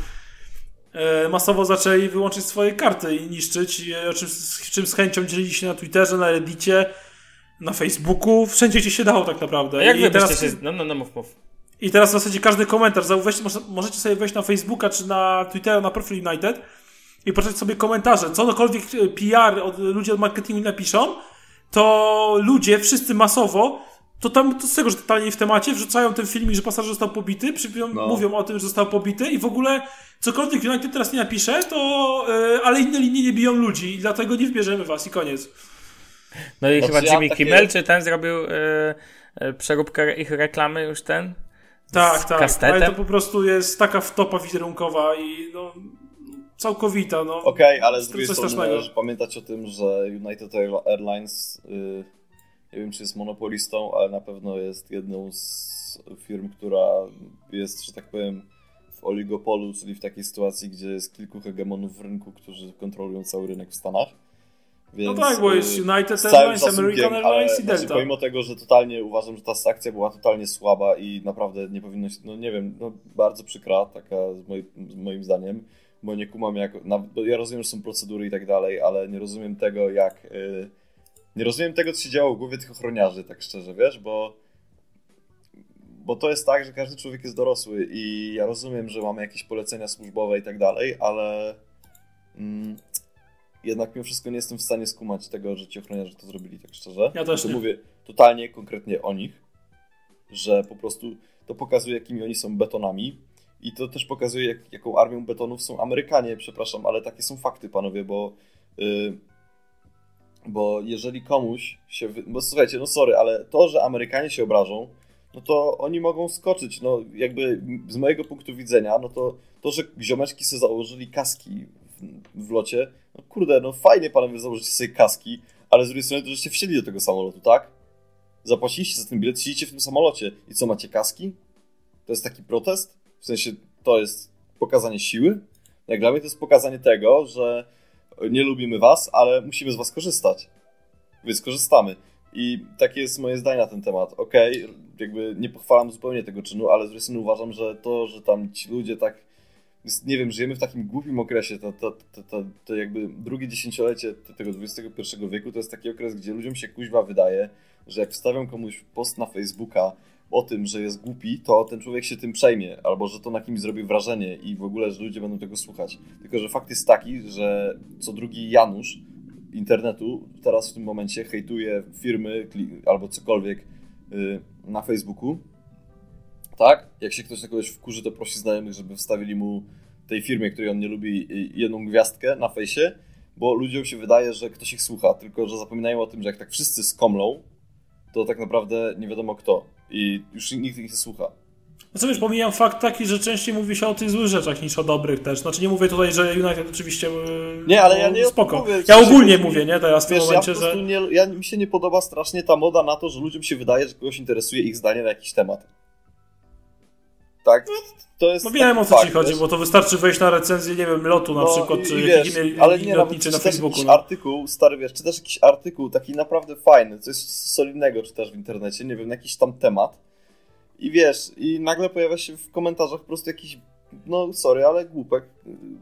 E, Masowo zaczęli wyłączyć swoje karty i niszczyć, e, o czym, z czym z chęcią dzielili się na Twitterze, na Reddicie, na Facebooku, wszędzie gdzie się dało tak naprawdę. A jak I wy teraz, się... No, no, no, mów, mów. I teraz w zasadzie każdy komentarz, zauważcie, może- możecie sobie wejść na Facebooka czy na Twittera, na profil United i poczytać sobie komentarze. Cokolwiek e, PR od, ludzie od marketingu napiszą, to ludzie, wszyscy masowo, to tam to z tego, że totalnie w temacie, wrzucają ten filmik, że pasażer został pobity, przypią, No. mówią o tym, że został pobity i w ogóle cokolwiek United teraz nie napisze, to e, ale inne linie nie biją ludzi i dlatego nie wybierzemy was i koniec. No i chyba ja Jimmy takie- Kimmel, czy ten zrobił e, e, przeróbkę ich reklamy już ten? Tak, tak, kastetem? ale to po prostu jest taka wtopa wizerunkowa i no, całkowita, no. Okej, ale z drugiej strony pamiętać o tym, że United Air- Airlines, y, nie wiem czy jest monopolistą, ale na pewno jest jedną z firm, która jest, że tak powiem, w oligopolu, czyli w takiej sytuacji, gdzie jest kilku hegemonów w rynku, którzy kontrolują cały rynek w Stanach. Więc, no tak, bo jest y, United Airlines, American Airlines i Delta. Znaczy, pomimo tego, że totalnie uważam, że ta akcja była totalnie słaba i naprawdę nie powinno się, no nie wiem, no bardzo przykra, taka z, moi, z moim zdaniem, bo nie kumam jak, ja rozumiem, że są procedury i tak dalej, ale nie rozumiem tego jak, yy, nie rozumiem tego, co się działo w głowie tych ochroniarzy, tak szczerze, wiesz, bo bo to jest tak, że każdy człowiek jest dorosły i ja rozumiem, że mamy jakieś polecenia służbowe i tak dalej, ale mm, jednak mimo wszystko nie jestem w stanie skumać tego, że ci ochroniarze to zrobili, tak szczerze. Ja też to nie. mówię totalnie, konkretnie o nich, że po prostu to pokazuje, jakimi oni są betonami i to też pokazuje, jak, jaką armią betonów są Amerykanie, przepraszam, ale takie są fakty, panowie, bo yy, bo jeżeli komuś się... Bo słuchajcie, no sorry, ale to, że Amerykanie się obrażą, no to oni mogą skoczyć. No jakby z mojego punktu widzenia, no to to, że ziomeczki sobie założyli kaski w, locie, no kurde, no fajnie panowie założycie sobie kaski, ale z drugiej strony to żeście wsiedli do tego samolotu, tak? Zapłaciliście za ten bilet, siedzicie w tym samolocie i co, macie kaski? To jest taki protest? W sensie, to jest pokazanie siły? Jak dla mnie to jest pokazanie tego, że nie lubimy was, ale musimy z was korzystać. Więc korzystamy. I takie jest moje zdanie na ten temat. Okej, okay, jakby nie pochwalam zupełnie tego czynu, ale z drugiej strony uważam, że to, że tam ci ludzie tak nie wiem, żyjemy w takim głupim okresie, to, to, to, to, to jakby drugie dziesięciolecie tego XXI wieku to jest taki okres, gdzie ludziom się kuźwa wydaje, że jak wstawią komuś post na Facebooka o tym, że jest głupi, to ten człowiek się tym przejmie, albo że to na kimś zrobi wrażenie i w ogóle, że ludzie będą tego słuchać. Tylko, że fakt jest taki, że co drugi Janusz internetu teraz w tym momencie hejtuje firmy albo cokolwiek yy, na Facebooku. Tak? Jak się ktoś na kogoś wkurzy, to prosi znajomych, żeby wstawili mu tej firmie, której on nie lubi, jedną gwiazdkę na fejsie, bo ludziom się wydaje, że ktoś ich słucha, tylko że zapominają o tym, że jak tak wszyscy skomlą, to tak naprawdę nie wiadomo kto i już nikt ich nie słucha. No co wiesz, pomijam fakt taki, że częściej mówi się o tych złych rzeczach niż o dobrych też. Znaczy nie mówię tutaj, że United oczywiście e, Nie, ale ja nie spoko. Mówię, ja ogólnie mówię, nie, teraz w tym momencie, ja że... Nie, ja, mi się nie podoba strasznie ta moda na to, że ludziom się wydaje, że kogoś interesuje ich zdanie na jakiś temat. Tak? To jest no wiem o co fakt, ci chodzi, wiesz? bo to wystarczy wejść na recenzję, nie wiem, lotu na no, przykład, czy jakiś ale nie, lotniczy na Facebooku. No. artykuł, stary wiesz, czytasz jakiś artykuł taki naprawdę fajny, coś solidnego czytasz w internecie, nie wiem, na jakiś tam temat i wiesz, i nagle pojawia się w komentarzach po prostu jakiś, no sorry, ale głupek,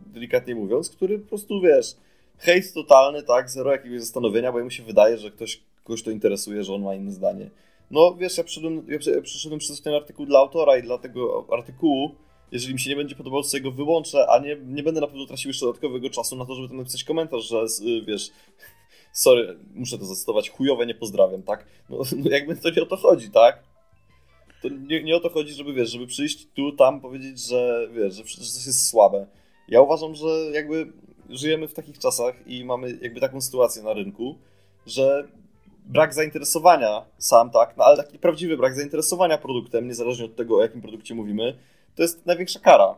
delikatnie mówiąc, który po prostu, wiesz, hejt totalny, tak, zero jakiegoś zastanowienia, bo mu się wydaje, że ktoś, kogoś to interesuje, że on ma inne zdanie. No wiesz, ja przyszedłem, ja przyszedłem przez ten artykuł dla autora i dla tego artykułu, jeżeli mi się nie będzie podobało, to go wyłączę, a nie, nie będę na pewno tracił jeszcze dodatkowego czasu na to, żeby tam napisać komentarz, że wiesz, sorry, muszę to zacytować, chujowe nie pozdrawiam, tak? No, no jakby to nie o to chodzi, tak? To nie, nie o to chodzi, żeby wiesz, żeby przyjść tu, tam, powiedzieć, że wiesz, że, że coś jest słabe. Ja uważam, że jakby żyjemy w takich czasach i mamy jakby taką sytuację na rynku, że brak zainteresowania sam, tak, no ale taki prawdziwy brak zainteresowania produktem, niezależnie od tego, o jakim produkcie mówimy, to jest największa kara.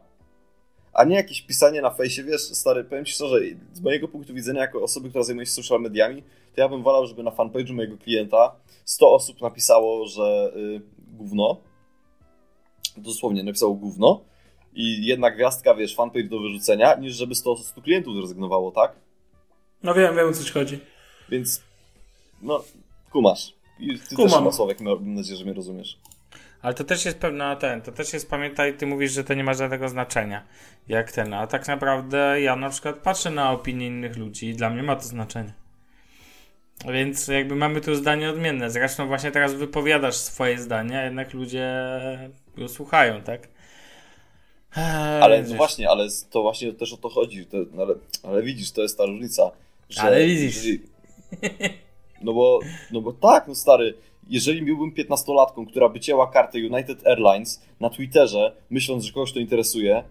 A nie jakieś pisanie na fejsie, wiesz, stary, powiem ci szczerze, z mojego punktu widzenia, jako osoby, która zajmuje się social mediami, to ja bym wolał, żeby na fanpage'u mojego klienta 100 osób napisało, że y, gówno, dosłownie napisało gówno i jedna gwiazdka, wiesz, fanpage do wyrzucenia, niż żeby 100, 100 klientów zrezygnowało, tak? No wiem, wiem o co ci chodzi. Więc, no, kumasz. I ty Kumam. też Sławek, mam nadzieję, że mnie rozumiesz. Ale to też jest pewna ten, to też jest, pamiętaj, ty mówisz, że to nie ma żadnego znaczenia, jak ten, a tak naprawdę ja na przykład patrzę na opinie innych ludzi i dla mnie ma to znaczenie. Więc jakby mamy tu zdanie odmienne. Zresztą właśnie teraz wypowiadasz swoje zdanie, a jednak ludzie go słuchają, tak? Eee, ale no właśnie, ale to właśnie też o to chodzi. To, no ale, ale, widzisz, to jest ta różnica. Że ale widzisz. no bo, no bo tak, no stary, jeżeli byłbym 15-latką, która by cięła kartę United Airlines na Twitterze, myśląc, że kogoś to interesuje,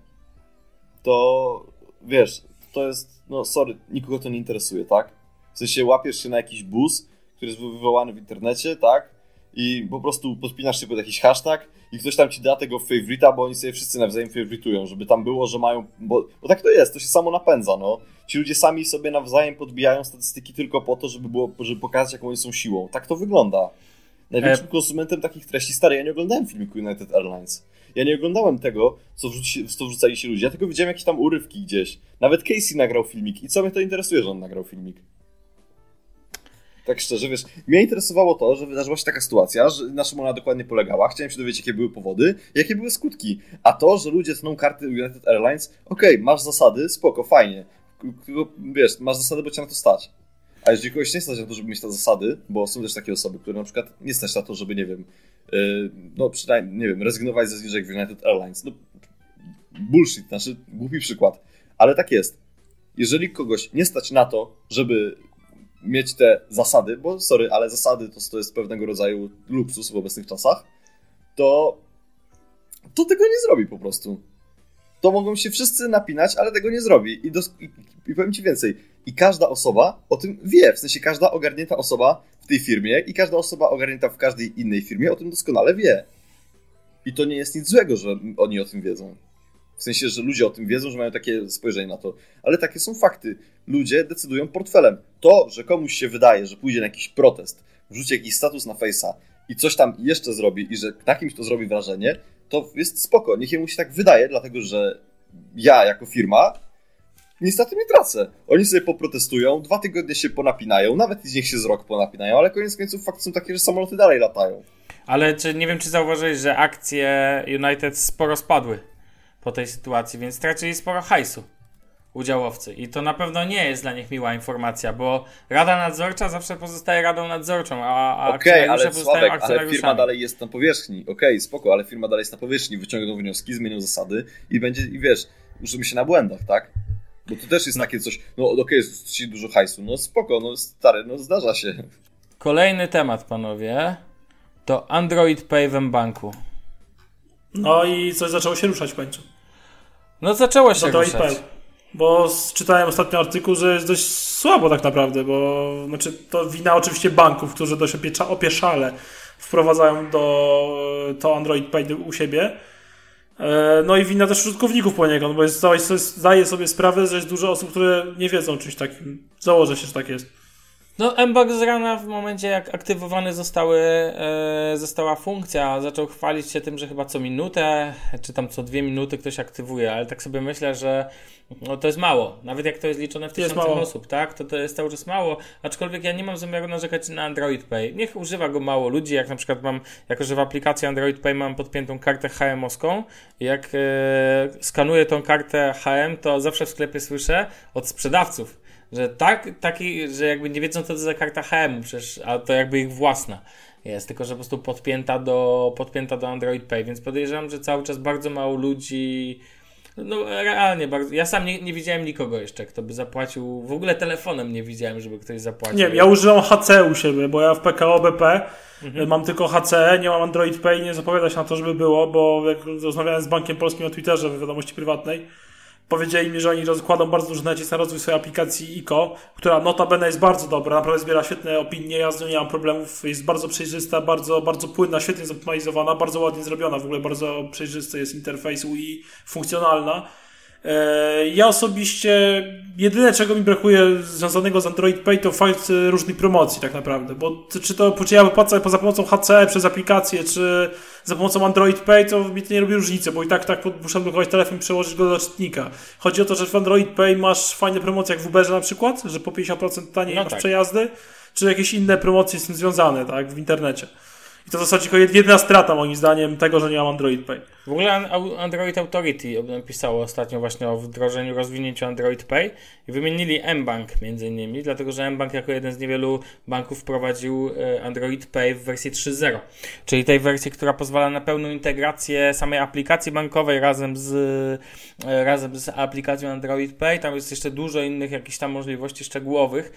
to wiesz, to jest, no sorry, nikogo to nie interesuje, tak? W sensie łapiesz się na jakiś bus, który jest wywołany w internecie, tak? I po prostu podpinasz się pod jakiś hashtag i ktoś tam ci da tego favorita, bo oni sobie wszyscy nawzajem favoritują, żeby tam było, że mają. Bo, bo tak to jest, to się samo napędza, no. Ci ludzie sami sobie nawzajem podbijają statystyki tylko po to, żeby było, żeby pokazać, jaką oni są siłą. Tak to wygląda. Największym e... konsumentem takich treści, stary, ja nie oglądałem filmiku United Airlines. Ja nie oglądałem tego, co, wrzuci, co wrzucali się ludzie, ja tylko widziałem jakieś tam urywki gdzieś. Nawet Casey nagrał filmik i co mnie to interesuje, że on nagrał filmik? Tak szczerze, wiesz, mnie interesowało to, że wydarzyła się taka sytuacja, że na czym ona dokładnie polegała. Chciałem się dowiedzieć, jakie były powody, jakie były skutki. A to, że ludzie tną karty United Airlines, okej, okay, masz zasady, spoko, fajnie. Wiesz, masz zasady, bo cię na to stać. A jeżeli kogoś nie stać na to, żeby mieć te zasady, bo są też takie osoby, które na przykład nie stać na to, żeby, nie wiem, yy, no przynajmniej, nie wiem, rezygnować ze zniżek w United Airlines. No, bullshit, znaczy głupi przykład. Ale tak jest. Jeżeli kogoś nie stać na to, żeby mieć te zasady, bo sorry, ale zasady to, to jest pewnego rodzaju luksus w obecnych czasach, to, to tego nie zrobi po prostu. To mogą się wszyscy napinać, ale tego nie zrobi. I, i, I powiem ci więcej. I każda osoba o tym wie. W sensie każda ogarnięta osoba w tej firmie i każda osoba ogarnięta w każdej innej firmie o tym doskonale wie. I to nie jest nic złego, że oni o tym wiedzą. W sensie, że ludzie o tym wiedzą, że mają takie spojrzenie na to. Ale takie są fakty. Ludzie decydują portfelem. To, że komuś się wydaje, że pójdzie na jakiś protest, wrzuci jakiś status na Face'a i coś tam jeszcze zrobi i że na kimś to zrobi wrażenie, to jest spoko. Niech jemu się tak wydaje, dlatego że ja jako firma niestety nie tracę. Oni sobie poprotestują, dwa tygodnie się ponapinają, nawet niech się z rok ponapinają, ale koniec końców fakty są takie, że samoloty dalej latają. Ale czy, nie wiem, czy zauważyłeś, że akcje United sporo spadły po tej sytuacji, więc stracili sporo hajsu udziałowcy. I to na pewno nie jest dla nich miła informacja, bo Rada Nadzorcza zawsze pozostaje Radą Nadzorczą, a, a okay, ale Sławek, ale firma dalej jest na powierzchni. Okej, okay, spoko, ale firma dalej jest na powierzchni, wyciągną wnioski, zmienią zasady i będzie, i wiesz, uczymy się na błędach, tak? Bo to też jest no. takie coś, no okej, okay, jest ci dużo hajsu, no spoko, no stary, no zdarza się. Kolejny temat, panowie, to Android Pay w banku. No i coś zaczęło się ruszać w końcu. No zaczęło się Android ruszać. Pay. Bo czytałem ostatnio artykuł, że jest dość słabo tak naprawdę, bo znaczy to wina oczywiście banków, którzy dość opieszale wprowadzają do to Android Pay u siebie. E, no i wina też użytkowników poniekąd, bo jest, zdaję sobie sprawę, że jest dużo osób, które nie wiedzą o czymś takim. Założę się, że tak jest. No, Mbug z rana w momencie, jak aktywowany zostały, e, została funkcja, zaczął chwalić się tym, że chyba co minutę, czy tam co dwie minuty ktoś aktywuje, ale tak sobie myślę, że no, to jest mało. Nawet jak to jest liczone w tysiącach osób, tak? To to jest cały czas mało. Aczkolwiek ja nie mam zamiaru narzekać na Android Pay. Niech używa go mało ludzi, jak na przykład mam, jako że w aplikacji Android Pay mam podpiętą kartę HM-owską, jak e, skanuję tą kartę HM, to zawsze w sklepie słyszę od sprzedawców, że tak, taki, że jakby nie wiedzą, co to za karta HM, przecież, a to jakby ich własna jest, tylko że po prostu podpięta do, podpięta do Android Pay, więc podejrzewam, że cały czas bardzo mało ludzi no realnie bardzo. Ja sam nie, nie widziałem nikogo jeszcze, kto by zapłacił. W ogóle telefonem nie widziałem, żeby ktoś zapłacił. Nie, ja używam HC u siebie, bo ja w PKO BP mhm. mam tylko HC, nie mam Android Pay, nie zapowiada się na to, żeby było, bo jak rozmawiałem z bankiem polskim na Twitterze w wiadomości prywatnej, Powiedzieli mi, że oni rozkładą bardzo duży nacisk na rozwój swojej aplikacji ICO, która notabene jest bardzo dobra, naprawdę zbiera świetne opinie, ja z nią nie mam problemów, jest bardzo przejrzysta, bardzo, bardzo płynna, świetnie zoptymalizowana, bardzo ładnie zrobiona, w ogóle bardzo przejrzysty jest interfejs UI, funkcjonalna. E, ja osobiście jedyne czego mi brakuje związanego z Android Pay to fakt e, różnych promocji tak naprawdę, bo czy to czy ja wypłacę za pomocą HC przez aplikację, czy za pomocą Android Pay, to mi to nie robi różnicy, bo i tak tak muszę blokować telefon i przełożyć go do czytnika. Chodzi o to, że w Android Pay masz fajne promocje jak w Uberze na przykład, że po 50% taniej no masz tak. przejazdy, czy jakieś inne promocje z tym związane, tak, w internecie. I to w zasadzie tylko jedyna strata moim zdaniem tego, że nie mam Android Pay. W ogóle Android Authority napisało ostatnio właśnie o wdrożeniu, rozwinięciu Android Pay i wymienili mBank między innymi, dlatego że mBank jako jeden z niewielu banków wprowadził e, Android Pay w wersji 3.0, czyli tej wersji, która pozwala na pełną integrację samej aplikacji bankowej razem z, e, razem z aplikacją Android Pay. Tam jest jeszcze dużo innych jakichś tam możliwości szczegółowych.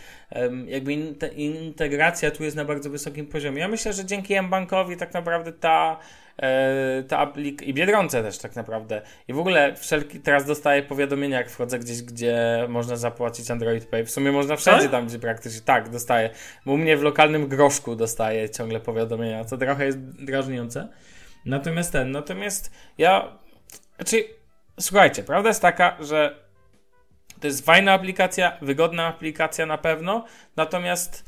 Jakby integracja tu jest na bardzo wysokim poziomie. Ja myślę, że dzięki mBankowi tak naprawdę ta E, ta aplik i Biedronce też tak naprawdę. I w ogóle wszelki, teraz dostaję powiadomienia, jak wchodzę gdzieś, gdzie można zapłacić Android Pay. W sumie można wszędzie tak? tam, gdzie praktycznie tak, dostaję. Bo u mnie w lokalnym groszku dostaję ciągle powiadomienia, co trochę jest drażniące. Natomiast ten, natomiast ja, znaczy, słuchajcie, prawda jest taka, że to jest fajna aplikacja, wygodna aplikacja na pewno, natomiast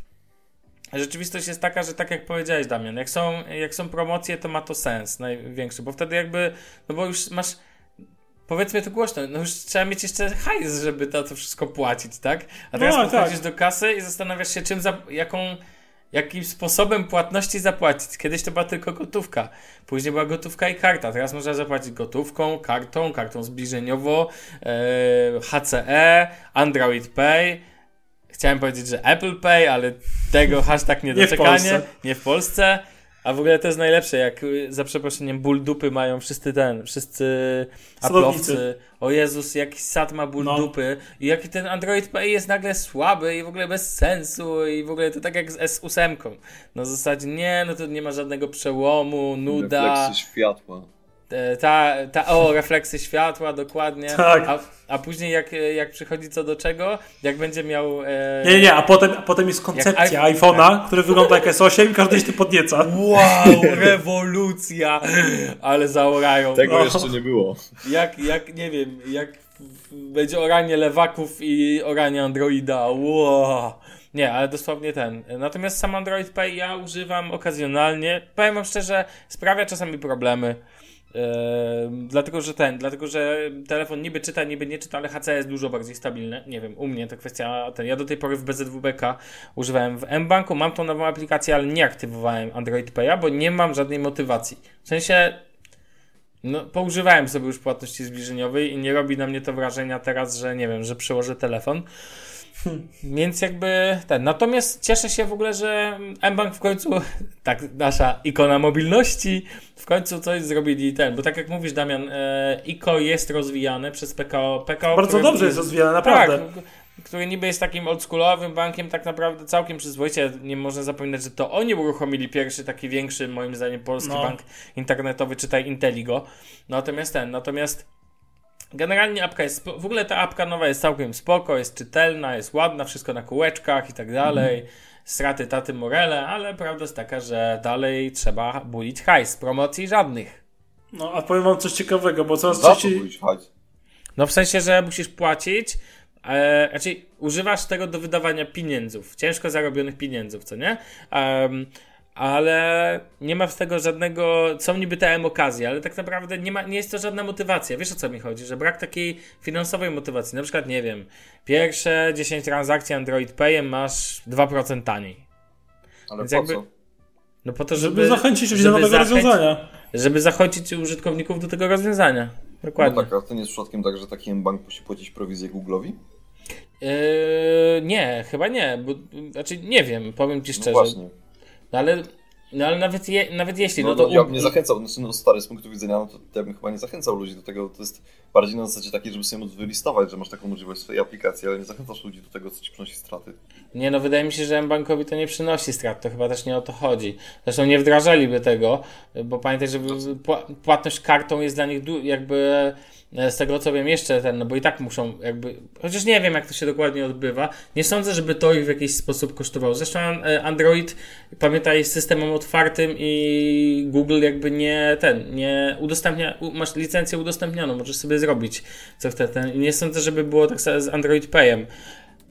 Rzeczywistość jest taka, że tak jak powiedziałeś, Damian, jak są, jak są promocje, to ma to sens największy, bo wtedy jakby, no bo już masz powiedzmy to głośno, no już trzeba mieć jeszcze hajs, żeby to, to wszystko płacić, tak? A teraz No, podchodzisz tak. do kasy i zastanawiasz się, czym, za, jaką, jakim sposobem płatności zapłacić. Kiedyś to była tylko gotówka, później była gotówka i karta, teraz można zapłacić gotówką, kartą, kartą zbliżeniowo, e, HCE, Android Pay, chciałem powiedzieć, że Apple Pay, ale tego hashtag Nie w niedoczekanie, Polsce. nie w Polsce. A w ogóle to jest najlepsze, jak y, za przeproszeniem ból dupy mają wszyscy ten, wszyscy. Apple'owcy. O Jezus, jaki sat ma ból No. dupy i jaki ten Android Pay jest nagle słaby i w ogóle bez sensu i w ogóle to tak jak z S8. No w zasadzie nie, no to nie ma żadnego przełomu, nuda. Refleksy światła. Ta, ta, o, refleksy światła, dokładnie. Tak. A, a później jak, jak przychodzi co do czego, jak będzie miał... E... Nie, nie, a potem, a potem jest koncepcja iPhone- iPhone'a, który wygląda jak S8 i każdy się tym podnieca. Wow, rewolucja! Ale zaorają. Tego No. jeszcze nie było. Jak, jak, nie wiem, jak będzie oranie lewaków i oranie Androida. Wow. Nie, ale dosłownie ten. Natomiast sam Android Pay ja używam okazjonalnie. Powiem wam szczerze, sprawia czasami problemy. Dlatego, że ten, dlatego, że telefon niby czyta, niby nie czyta, ale HC jest dużo bardziej stabilne. Nie wiem, u mnie to kwestia ten. Ja do tej pory w BZWBK używałem w mBanku, mam tą nową aplikację, ale nie aktywowałem Android Pay'a, bo nie mam żadnej motywacji. W sensie no, poużywałem sobie już płatności zbliżeniowej i nie robi na mnie to wrażenia teraz, że nie wiem, że przyłożę telefon. Więc jakby ten. Natomiast cieszę się w ogóle, że mBank w końcu, tak, nasza ikona mobilności, w końcu coś zrobili ten. Bo tak jak mówisz, Damian, e, ICO jest rozwijane przez PKO. PKO Bardzo które- dobrze jest rozwijane, naprawdę. Tak, który niby jest takim oldschoolowym bankiem, tak naprawdę całkiem przyzwoicie. Nie można zapominać, że to oni uruchomili pierwszy taki większy, moim zdaniem, polski No. bank internetowy, czytaj Inteligo. Natomiast ten, natomiast generalnie apka jest, w ogóle ta apka nowa jest całkiem spoko, jest czytelna, jest ładna, wszystko na kółeczkach i tak dalej. Straty taty morele, ale prawda jest taka, że dalej trzeba bulić hajs, promocji żadnych. No, a powiem wam coś ciekawego, bo coraz częściej... No w sensie, że musisz płacić, e, raczej używasz tego do wydawania pieniędzów, ciężko zarobionych pieniędzów, co nie? Em, ale nie ma z tego żadnego, są niby TM okazje, ale tak naprawdę nie, ma, nie jest to żadna motywacja. Wiesz o co mi chodzi? Że brak takiej finansowej motywacji. Na przykład, nie wiem, pierwsze 10 transakcji Android Payem masz 2% taniej. Ale Więc po jakby- co? No po to, Żeby, żeby, zachęcić ludzi do nowego zachęcić- rozwiązania. Żeby zachęcić użytkowników do tego rozwiązania. Dokładnie. No tak, a to nie jest przypadkiem tak, że taki bank musi płacić prowizję Google'owi? Yy, nie, chyba nie, bo, znaczy nie wiem, powiem ci No szczerze. właśnie. No ale, no ale nawet, je, nawet jeśli, No, no, to ja bym nie zachęcał, znaczy no stary, z punktu widzenia, no to ja bym chyba nie zachęcał ludzi do tego, to jest bardziej na zasadzie takiej, żeby sobie móc wylistować, że masz taką możliwość w swojej aplikacji, ale nie zachęcasz ludzi do tego, co ci przynosi straty. nie no, wydaje mi się, że bankowi to nie przynosi strat, to chyba też nie o to chodzi. Zresztą nie wdrażaliby tego, bo pamiętaj, że pła- płatność kartą jest dla nich jakby z tego co wiem jeszcze ten, no bo i tak muszą jakby, chociaż nie wiem jak to się dokładnie odbywa, nie sądzę, żeby to ich w jakiś sposób kosztowało. Zresztą e, Android, pamiętaj, jest systemem otwartym i Google jakby nie ten, nie udostępnia, masz licencję udostępnioną, możesz sobie zrobić co chce ten i nie sądzę, żeby było tak z Android Payem.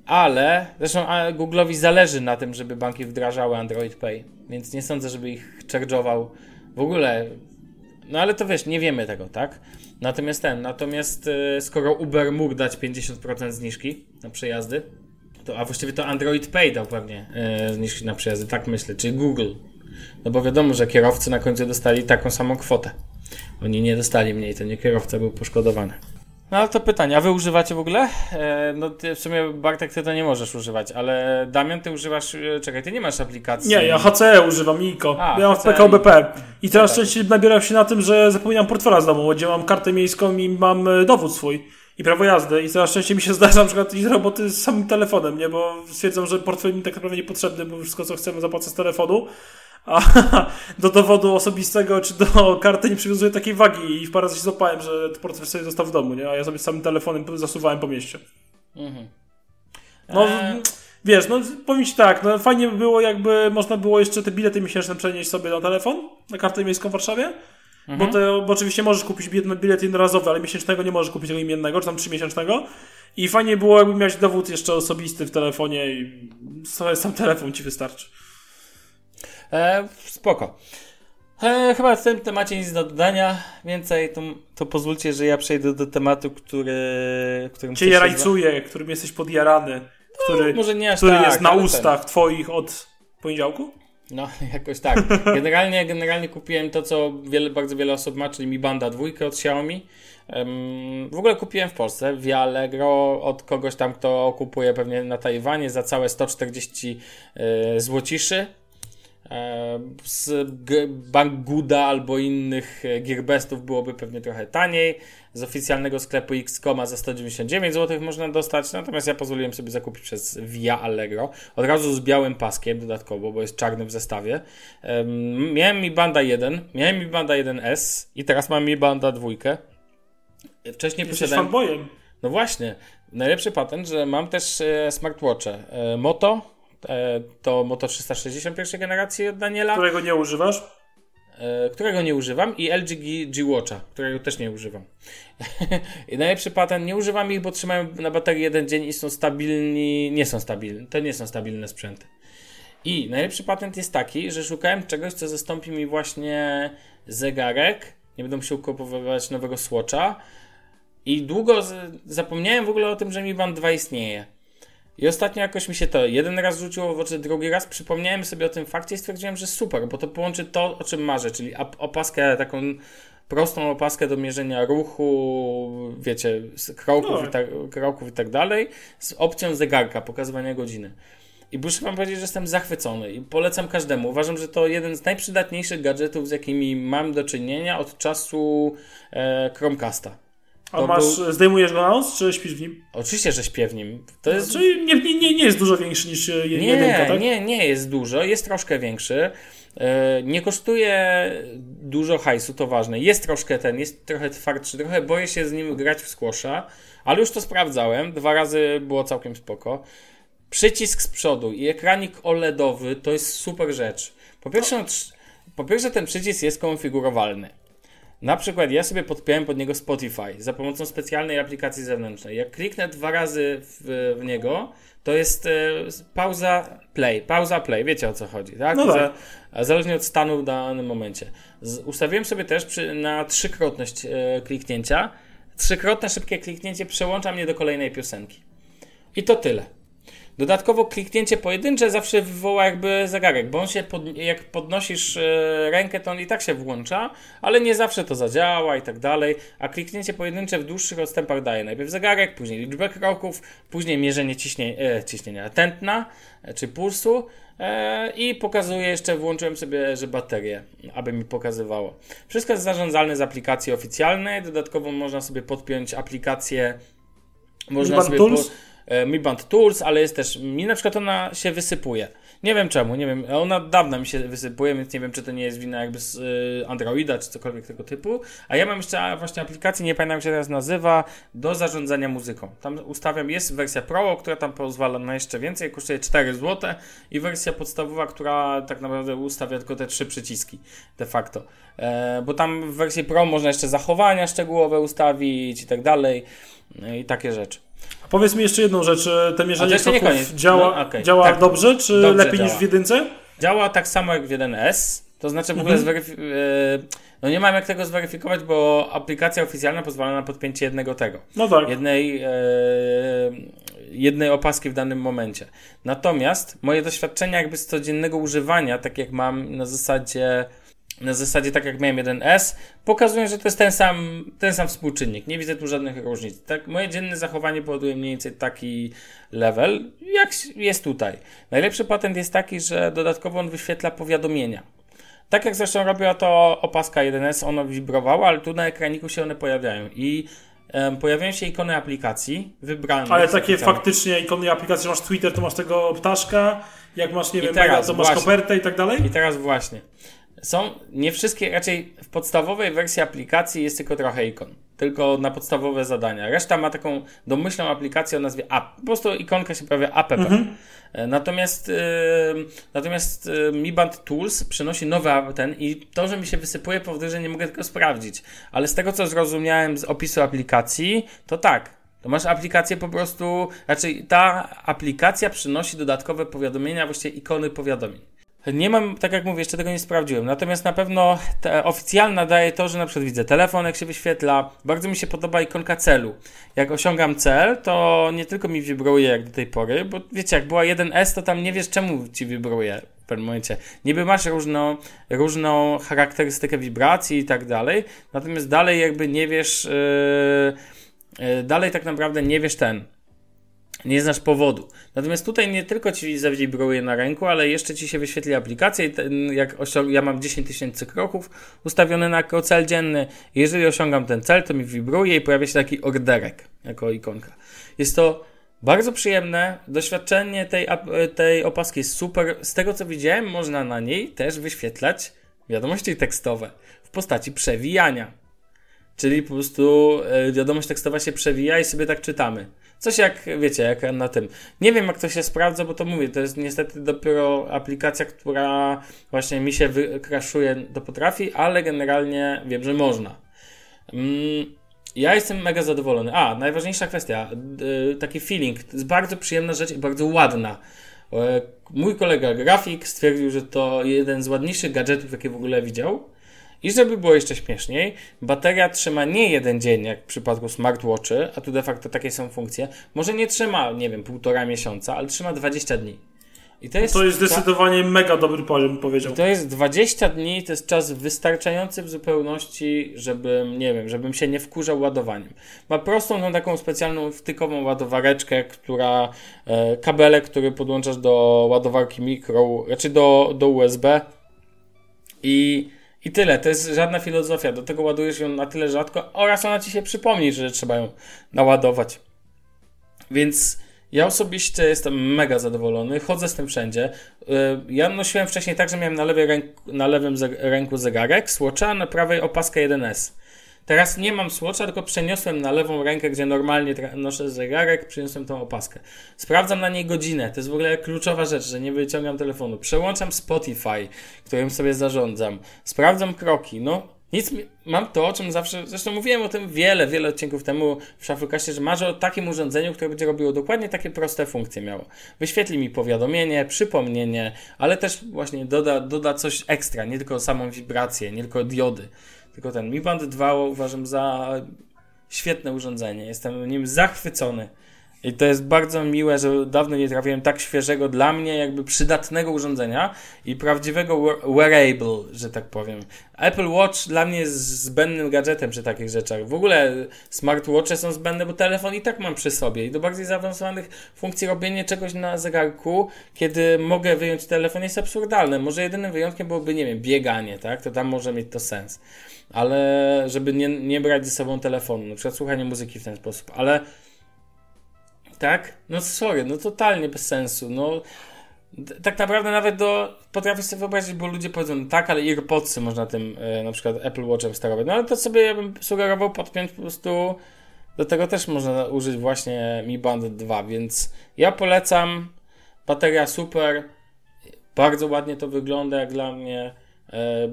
Ale zresztą Google'owi zależy na tym, żeby banki wdrażały Android Pay, więc nie sądzę, żeby ich charge'ował w ogóle. No ale to wiesz, nie wiemy tego, tak? Natomiast ten, natomiast y, skoro Uber mógł dać 50% zniżki na przejazdy, to, a właściwie to Android Pay dał pewnie y, zniżki na przejazdy, tak myślę, czyli Google. No bo wiadomo, że kierowcy na końcu dostali taką samą kwotę. Oni nie dostali mniej, to nie kierowca był poszkodowany. No ale to pytanie, a wy używacie w ogóle? E, no ty, w sumie Bartek, ty to nie możesz używać, ale Damian, ty używasz, e, czekaj, ty nie masz aplikacji. Nie, ja HCE używam, ICO. A, ja mam w HCE. PKO BP. I teraz tak. częściej nabieram się na tym, że zapomniałem portfela z domu, gdzie mam kartę miejską i mam e, dowód swój i prawo jazdy. I coraz częściej mi się zdarza na przykład iść z roboty z samym telefonem, nie? Bo stwierdzam, że portfel mi tak naprawdę niepotrzebny, bo wszystko co chcemy zapłacę z telefonu. A do dowodu osobistego czy do karty nie przywiązuję takiej wagi i w parę razy się złapałem, że portfel sobie został w domu, nie? A ja sobie samym telefonem zasuwałem po mieście. Mhm. No, E, wiesz, no powiem ci tak, no fajnie by było jakby można było jeszcze te bilety miesięczne przenieść sobie na telefon, na kartę miejską w Warszawie, bo, to, bo oczywiście możesz kupić bilet, bilet jednorazowy, ale miesięcznego nie możesz kupić tego imiennego, czy tam trzymiesięcznego i fajnie było jakby mieć dowód jeszcze osobisty w telefonie i sam telefon ci wystarczy. E, spoko. E, chyba w tym temacie nic do dodania. Więcej to, to pozwólcie, że ja przejdę do tematu, który. Którym Cię rajcuje, którym jesteś podjarany, który, może nie aż który tak, jest na ale ten- ustach twoich od poniedziałku? No, jakoś tak. Generalnie, generalnie kupiłem to, co wiele, bardzo wiele osób ma, czyli Mi Banda 2 od Xiaomi. Em, w ogóle kupiłem w Polsce via Allegro od kogoś tam, kto kupuje pewnie na Tajwanie za całe 140 e, złociszy. E, z Banggood albo innych e, Gearbestów byłoby pewnie trochę taniej. Z oficjalnego sklepu Xcoma za 199 zł można dostać, natomiast ja pozwoliłem sobie zakupić przez Via Allegro. Od razu z białym paskiem dodatkowo, bo jest czarny w zestawie. Em, miałem Mi Banda 1, miałem Mi Banda 1S i teraz mam Mi Banda 2. Wcześniej Jesteś posiadałem... fanboyem. No właśnie, najlepszy patent, że mam też e, smartwatche. Moto, to Moto 360 pierwszej generacji od Daniela, Którego nie używasz? e, którego nie używam i LG G-Watcha, którego też nie używam. I najlepszy patent, nie używam ich, bo trzymają na baterii jeden dzień i są stabilni, nie są stabilni, to nie są stabilne sprzęty. I najlepszy patent jest taki, że szukałem czegoś, co zastąpi mi właśnie zegarek, nie będę musiał kupować nowego Swatcha, i długo zapomniałem w ogóle o tym, że Mi Band 2 istnieje. I ostatnio jakoś mi się to jeden raz rzuciło w oczy, drugi raz przypomniałem sobie o tym fakcie i stwierdziłem, że super, bo to połączy to, o czym marzę, czyli opaskę, taką prostą opaskę do mierzenia ruchu, wiecie, kroków, No. i tak, kroków i tak dalej, z opcją zegarka, pokazywania godziny. I muszę wam powiedzieć, że jestem zachwycony i polecam każdemu. Uważam, że to jeden z najprzydatniejszych gadżetów, z jakimi mam do czynienia od czasu e, Chromecasta. A masz, był- zdejmujesz go na noc, czy śpisz w nim? Oczywiście, że śpię w nim. To jest. Czyli nie, nie, nie, nie jest dużo większy niż e, jedynka, tak? nie, nie jest dużo, jest troszkę większy. E, Nie kosztuje dużo hajsu, to ważne. Jest troszkę ten, jest trochę twardszy, trochę boję się z nim grać w squasha, ale już to sprawdzałem. Dwa razy było całkiem spoko. Przycisk z przodu i ekranik OLEDowy to jest super rzecz. Po pierwsze, trz- po pierwsze ten przycisk jest konfigurowalny. Na przykład ja sobie podpiąłem pod niego Spotify za pomocą specjalnej aplikacji zewnętrznej. Jak kliknę dwa razy w, w niego, to jest e, pauza play, pauza play, wiecie o co chodzi, tak? No tak. Za, zależnie od stanu w danym momencie. Z, ustawiłem sobie też przy, na trzykrotność e, kliknięcia. Trzykrotne szybkie kliknięcie przełącza mnie do kolejnej piosenki. I to tyle. Dodatkowo kliknięcie pojedyncze zawsze wywoła jakby zegarek, bo on się pod, jak podnosisz e, rękę, to on i tak się włącza, ale nie zawsze to zadziała i tak dalej. A kliknięcie pojedyncze w dłuższych odstępach daje najpierw zegarek, później liczbę kroków, później mierzenie ciśnie, e, ciśnienia tętna e, czy pulsu e, i pokazuje jeszcze, włączyłem sobie, że baterię, aby mi pokazywało. Wszystko jest zarządzalne z aplikacji oficjalnej, dodatkowo można sobie podpiąć aplikację można sobie Tools? Po, Mi Band Tools, ale jest też, mi na przykład ona się wysypuje. Nie wiem czemu, nie wiem, ona od dawna mi się wysypuje, więc nie wiem, czy to nie jest wina jakby z y, Androida, czy cokolwiek tego typu. A ja mam jeszcze właśnie aplikację, nie pamiętam jak się teraz nazywa, do zarządzania muzyką. Tam ustawiam, jest wersja Pro, która tam pozwala na jeszcze więcej, kosztuje 4 zł i wersja podstawowa, która tak naprawdę ustawia tylko te trzy przyciski de facto. E, bo tam w wersji Pro można jeszcze zachowania szczegółowe ustawić i tak dalej i takie rzeczy. A powiedz mi jeszcze jedną rzecz, e, te mierzenie kroków działa, No, okej. działa Tak. dobrze, czy Dobrze lepiej działa. niż w jedynce? Działa tak samo jak w 1S, to znaczy w ogóle Mhm. e, no nie mam jak tego zweryfikować, bo aplikacja oficjalna pozwala na podpięcie jednego tego. No tak. jednej, e, jednej opaski w danym momencie. Natomiast moje doświadczenia jakby z codziennego używania, tak jak mam na zasadzie na zasadzie tak jak miałem 1S, pokazują, że to jest ten sam, ten sam współczynnik. Nie widzę tu żadnych różnic. Tak, moje dzienne zachowanie powoduje mniej więcej taki level, jak jest tutaj. Najlepszy patent jest taki, że dodatkowo on wyświetla powiadomienia. Tak jak zresztą robiła to opaska 1S, ono wibrowało, ale tu na ekraniku się one pojawiają i em, pojawiają się ikony aplikacji wybrane. Ale takie aplikacjami. faktycznie ikony aplikacji, że masz Twitter, to masz tego ptaszka, jak masz, nie I wiem, teraz mega, to masz właśnie. kopertę i tak dalej? I teraz właśnie. Są nie wszystkie, raczej w podstawowej wersji aplikacji jest tylko trochę ikon. Tylko na podstawowe zadania. Reszta ma taką domyślną aplikację o nazwie app. Po prostu ikonka się pojawia app. E, Natomiast, e, natomiast e, Mi Band Tools przynosi nowy app ten i to, że mi się wysypuje powoduje, że nie mogę tego sprawdzić. Ale z tego, co zrozumiałem z opisu aplikacji, to tak. To masz aplikację po prostu, raczej ta aplikacja przynosi dodatkowe powiadomienia, właściwie ikony powiadomień. Nie mam, tak jak mówię, jeszcze tego nie sprawdziłem. Natomiast na pewno oficjalna daje to, że na przykład widzę telefon, jak się wyświetla. Bardzo mi się podoba ikonka celu. Jak osiągam cel, to nie tylko mi wibruje jak do tej pory, bo wiecie, jak była 1S, to tam nie wiesz czemu ci wibruje w pewnym momencie. Niby masz różną, różną charakterystykę wibracji i tak dalej, natomiast dalej jakby nie wiesz, yy, yy, dalej tak naprawdę nie wiesz ten nie znasz powodu. Natomiast tutaj nie tylko ci zawibruje na ręku, ale jeszcze ci się wyświetli aplikacja i ten, ja mam 10 tysięcy kroków ustawione na cel dzienny. Jeżeli osiągam ten cel, to mi wibruje i pojawia się taki orderek jako ikonka. Jest to bardzo przyjemne. Doświadczenie tej, tej opaski jest super. Z tego co widziałem, można na niej też wyświetlać wiadomości tekstowe w postaci przewijania. Czyli po prostu e, wiadomość tekstowa się przewija i sobie tak czytamy. Coś jak, wiecie, jak na tym. Nie wiem, jak to się sprawdza, bo to mówię, to jest niestety dopiero aplikacja, która właśnie mi się wykraszuje, to potrafi, ale generalnie wiem, że można. Mm, ja jestem mega zadowolony. A, najważniejsza kwestia, taki feeling, to jest bardzo przyjemna rzecz i bardzo ładna. E, mój kolega grafik stwierdził, że to jeden z ładniejszych gadżetów, jakie w ogóle widział. I żeby było jeszcze śmieszniej, bateria trzyma nie jeden dzień, jak w przypadku smartwatchy, a tu de facto takie są funkcje. Może nie trzyma, nie wiem, półtora miesiąca, ale trzyma 20 dni. I to jest, to jest zdecydowanie ta... mega dobry poziom, powiedział. I to jest 20 dni, to jest czas wystarczający w zupełności, żebym, nie wiem, żebym się nie wkurzał ładowaniem. Ma prostą, tą taką specjalną wtykową ładowareczkę, która, e, kabelek, który podłączasz do ładowarki mikro, znaczy do, do USB i i tyle, to jest żadna filozofia. Do tego ładujesz ją na tyle rzadko oraz ona ci się przypomni, że trzeba ją naładować. Więc ja osobiście jestem mega zadowolony, chodzę z tym wszędzie. Y, ja nosiłem wcześniej tak, że miałem na, lewej ręku, na lewym ręku zegarek, Swatcha, a na prawej opaskę 1S. Teraz nie mam Swatcha, tylko przeniosłem na lewą rękę, gdzie normalnie noszę zegarek, przeniosłem tą opaskę. Sprawdzam na niej godzinę, to jest w ogóle kluczowa rzecz, że nie wyciągam telefonu. Przełączam Spotify, którym sobie zarządzam. Sprawdzam kroki, no nic, mam to, o czym zawsze, zresztą mówiłem o tym wiele, wiele odcinków temu w Szafrukaście, że marzę o takim urządzeniu, które będzie robiło dokładnie takie proste funkcje miało. Wyświetli mi powiadomienie, przypomnienie, ale też właśnie doda, doda coś ekstra, nie tylko samą wibrację, nie tylko diody. Tylko ten Mi Band 2 uważam za świetne urządzenie. Jestem nim zachwycony. I to jest bardzo miłe, że dawno nie trafiłem tak świeżego dla mnie, jakby przydatnego urządzenia i prawdziwego wearable, że tak powiem. Apple Watch dla mnie jest zbędnym gadżetem przy takich rzeczach. W ogóle smartwatche są zbędne, bo telefon i tak mam przy sobie. I do bardziej zaawansowanych funkcji robienie czegoś na zegarku, kiedy mogę wyjąć telefon jest absurdalne. Może jedynym wyjątkiem byłoby, nie wiem, bieganie, tak? To tam może mieć to sens. Ale żeby nie, nie brać ze sobą telefonu, na przykład słuchanie muzyki w ten sposób. Ale tak? No sorry, no totalnie bez sensu. No tak naprawdę nawet do, potrafię sobie wyobrazić, bo ludzie powiedzą, no tak, ale AirPodsy można tym e, na przykład Apple Watchem sterować. No ale to sobie ja bym sugerował podpiąć po prostu do tego też można użyć właśnie Mi Band 2, więc ja polecam. Bateria super, bardzo ładnie to wygląda jak dla mnie. E,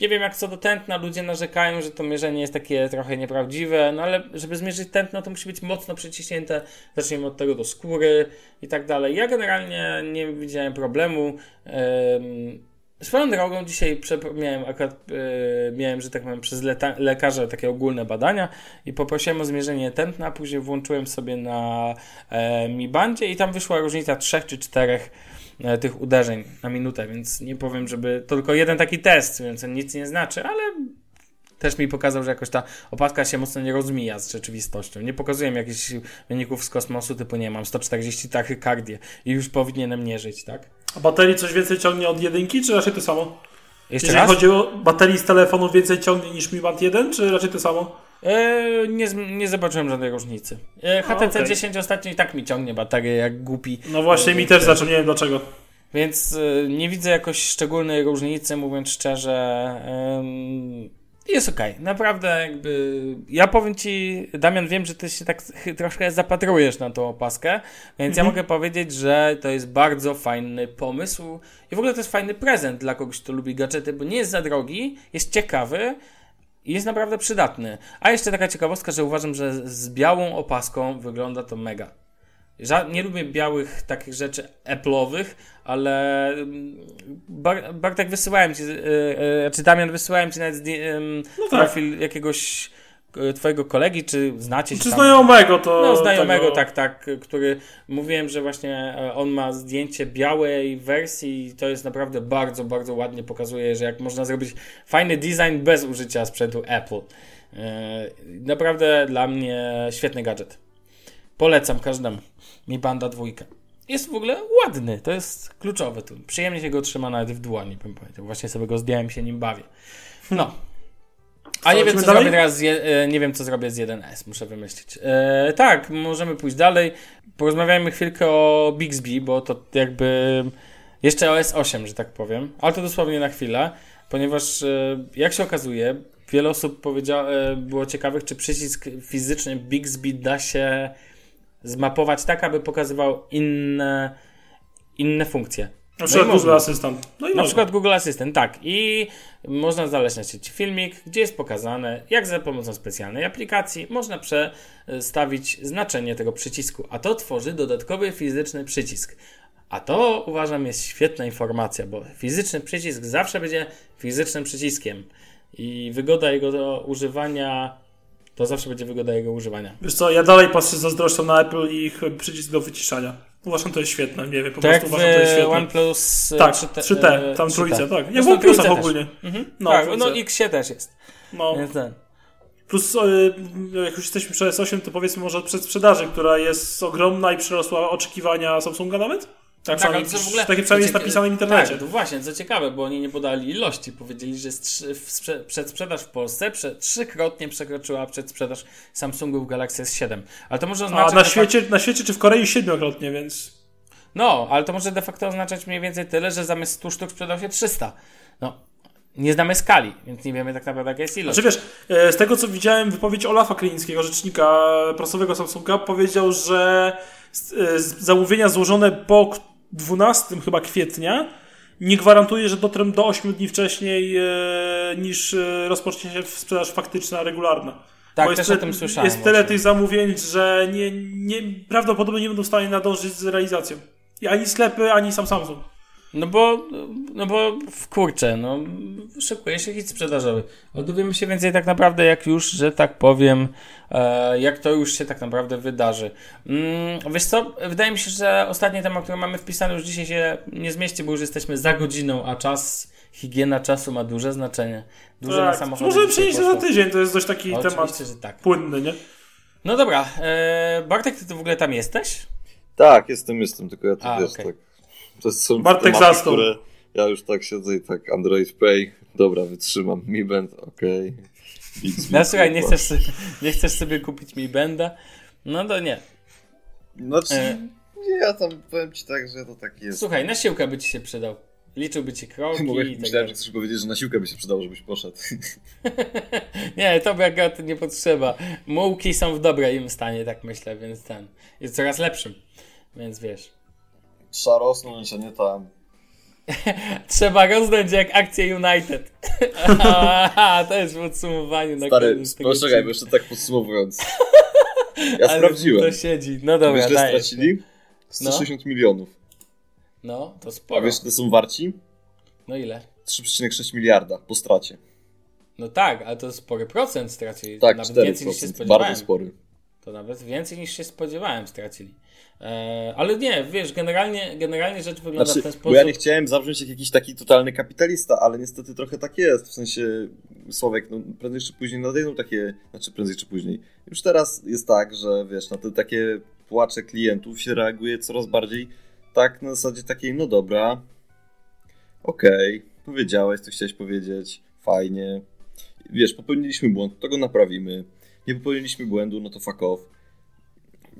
nie wiem jak co do tętna, ludzie narzekają, że to mierzenie jest takie trochę nieprawdziwe, no ale żeby zmierzyć tętno, to musi być mocno przyciśnięte, zacznijmy od tego do skóry i tak dalej. Ja generalnie nie widziałem problemu. Swoją drogą dzisiaj miałem akurat, yy, miałem, że tak powiem, przez lekarza takie ogólne badania i poprosiłem o zmierzenie tętna, później włączyłem sobie na e, Mi Bandzie i tam wyszła różnica 3 czy 4 E, tych uderzeń na minutę, więc nie powiem, żeby to tylko jeden taki test, więc on nic nie znaczy, ale też mi pokazał, że jakoś ta opadka się mocno nie rozmija z rzeczywistością. Nie pokazuje mi jakichś wyników z kosmosu, typu nie mam 140 tachykardie i już powinienem nie żyć, tak? A baterii coś więcej ciągnie od jedynki, czy raczej to samo? Jeszcze Jeżeli raz? chodzi o baterii z telefonu więcej ciągnie niż Mi Band 1, czy raczej to samo? E, nie, nie zobaczyłem żadnej różnicy. E, HTC okay. 10 ostatnio i tak mi ciągnie baterię jak głupi. No właśnie, e, mi też zaczął, nie wiem dlaczego. Więc e, nie widzę jakoś szczególnej różnicy, mówiąc szczerze. jest okej, okay. naprawdę jakby. Ja powiem ci, Damian, wiem, że ty się tak troszkę zapatrujesz na tą opaskę, więc mhm. ja mogę powiedzieć, że to jest bardzo fajny pomysł i w ogóle to jest fajny prezent dla kogoś, kto lubi gadżety, bo nie jest za drogi, jest ciekawy, i jest naprawdę przydatny. A jeszcze taka ciekawostka, że uważam, że z białą opaską wygląda to mega. Ża- nie lubię białych takich rzeczy Apple'owych, ale mm, Bar- Bartek wysyłałem ci, yy, yy, czy Damian wysyłałem ci nawet ym, No tak. profil jakiegoś yy, twojego kolegi, czy znacie się Czy tam? znajomego to... No, znajomego, tego- tak, tak, który mówiłem, że właśnie e, on ma zdjęcie białej wersji i to jest naprawdę bardzo, bardzo ładnie pokazuje, że jak można zrobić fajny design bez użycia sprzętu Apple. E, Naprawdę dla mnie świetny gadżet. Polecam każdemu. Mi Banda dwójka. Jest w ogóle ładny, to jest kluczowe tu. Przyjemnie się go trzyma nawet w dłoni, bym powiedział. Właśnie sobie go zdjąłem, się nim bawię. No. A nie wiem, co dalej? zrobię teraz z je, e, nie wiem, co zrobię z 1S, muszę wymyślić. E, tak, możemy pójść dalej. Porozmawiajmy chwilkę o Bixby, bo to jakby jeszcze o S8, że tak powiem, ale to dosłownie na chwilę, ponieważ e, jak się okazuje, wiele osób powiedzia, e, było ciekawych, czy przycisk fizyczny Bixby da się zmapować tak, aby pokazywał inne, inne funkcje. Na przykład i Google. Assistant. No i Na można. przykład Google Assistant, tak. I można znaleźć na sieci filmik, gdzie jest pokazane, jak za pomocą specjalnej aplikacji można przestawić znaczenie tego przycisku. A to tworzy dodatkowy fizyczny przycisk. A to uważam jest świetna informacja, bo fizyczny przycisk zawsze będzie fizycznym przyciskiem. I wygoda jego do używania to zawsze będzie wygoda jego używania. Wiesz co, ja dalej patrzę zazdrością na Apple i ich przycisk do wyciszania. Uważam, to jest świetne, nie wiem, po Tak prostu uważam, to jest świetne. OnePlus e, Tak, 3T, 3T, e, tam 3T. trójce, tak. Jak w OnePlusach ogólnie. Mhm. No, tak, trójce. no X też jest. No, Więc ten. plus y, jak już jesteśmy przy S8, to powiedzmy może od przedsprzedaży, która jest ogromna i przerosła oczekiwania Samsunga nawet? Tak, Tak, co w ogóle. takie przynajmniej jest napisane w internecie. Tak, to właśnie, co ciekawe, bo oni nie podali ilości. Powiedzieli, że jest trzy, w sprze- przedsprzedaż w Polsce prze, trzykrotnie przekroczyła przedsprzedaż Samsungów Galaxy S7. Ale to może A oznaczać. na de świecie, na świecie czy w Korei siedmiokrotnie, więc... No, ale to może de facto oznaczać mniej więcej tyle, że zamiast 100 sztuk sprzedał się 300. No, nie znamy skali, więc nie wiemy tak naprawdę, jaka jest ilość. Znaczy wiesz, e, z tego co widziałem wypowiedź Olafa Kryńskiego, rzecznika prasowego Samsunga, powiedział, że e, zamówienia złożone po 12 chyba kwietnia nie gwarantuje, że dotrą do 8 dni wcześniej e, niż e, rozpocznie się sprzedaż faktyczna, regularna. Tak, Bo też tyle- o tym słyszałem. Jest tyle właśnie. tych zamówień, że nie, nie, prawdopodobnie nie będą w stanie nadążyć z realizacją. I ani sklepy, ani sam Samsung. No bo, no bo w kurczę, no szykuje się hit sprzedażowy. Dowiemy się więcej tak naprawdę, jak już, że tak powiem, e, jak to już się tak naprawdę wydarzy. Mm, wiesz co, wydaje mi się, że ostatni temat, który mamy wpisany już dzisiaj się nie zmieści, bo już jesteśmy za godziną, a czas, higiena czasu ma duże znaczenie. Duże na Tak, samochody. możemy dzisiaj przenieść to za tydzień, to jest dość taki Oczywiście, temat że tak. płynny, nie? No dobra, e, Bartek, ty, ty w ogóle tam jesteś? Tak, jestem, jestem, tylko ja to A, wiesz, okej. tak. To są Bartek tematy, zastąp. które ja już tak siedzę i tak Android Pay, dobra, wytrzymam, Mi Band, okej. Bixby, No słuchaj, nie chcesz, sobie- nie chcesz sobie kupić Mi Benda? No to nie. Znaczy, E. nie, ja tam powiem ci tak, że to tak jest. Słuchaj, na siłkę by ci się przydał. Liczyłby ci kroki Mogę, i tak myślałem, że chcesz powiedzieć, że na siłkę by się przydało, żebyś poszedł. Nie, to by akurat nie potrzeba. Mułki są w dobrym stanie, tak myślę, więc ten jest coraz lepszym. Więc wiesz. Trzeba rosnąć, a nie tam. Trzeba rozdać jak akcję United. Aha, to jest podsumowanie na Stary, poczekaj, bo jeszcze tak podsumowując. Ja Ale sprawdziłem. To siedzi. No dobra, Wiesz, dajesz. stracili? 160 milionów. No, to A sporo. wiesz, ile są warci? No ile? 3,6 miliarda po stracie. No tak, ale to spory procent stracili. Tak, Nawet 4%. więcej niż się spodziewałem. Bardzo spory. To nawet więcej niż się spodziewałem stracili. E, ale nie, wiesz, generalnie, generalnie rzecz wygląda Znaczy, w ten bo sposób. ja nie chciałem zabrzmieć jak jakiś taki totalny kapitalista, ale niestety trochę tak jest. W sensie, Sławek, no prędzej czy później nadejdą takie, znaczy prędzej czy później. Już teraz jest tak, że wiesz, na te takie płacze klientów się reaguje coraz bardziej tak na zasadzie takiej, no dobra, okej, powiedziałeś, co chciałeś powiedzieć, fajnie. Wiesz, popełniliśmy błąd, to go naprawimy. Nie popełniliśmy błędu, no to fuck off.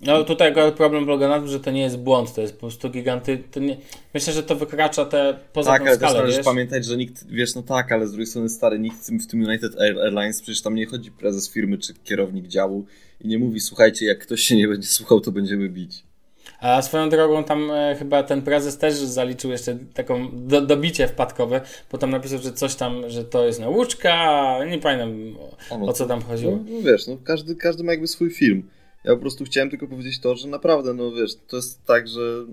No tutaj akurat problem polega na tym, że to nie jest błąd, to jest po prostu giganty. Nie, myślę, że to wykracza te poza Tak, tą ale też skalę, należy wiesz? pamiętać, że nikt, wiesz, no tak, ale z drugiej strony stary, nikt w tym, United Air- Airlines, przecież tam nie chodzi prezes firmy czy kierownik działu i nie mówi, słuchajcie, jak ktoś się nie będzie słuchał, to będziemy bić. A swoją drogą tam e, chyba ten prezes też zaliczył jeszcze taką do, dobicie wpadkowe, bo tam napisał, że coś tam, że to jest nauczka, nie pamiętam o, A no o co tam chodziło. No, no wiesz, no każdy, każdy ma jakby swój film. Ja po prostu chciałem tylko powiedzieć to, że naprawdę, no wiesz, to jest tak, że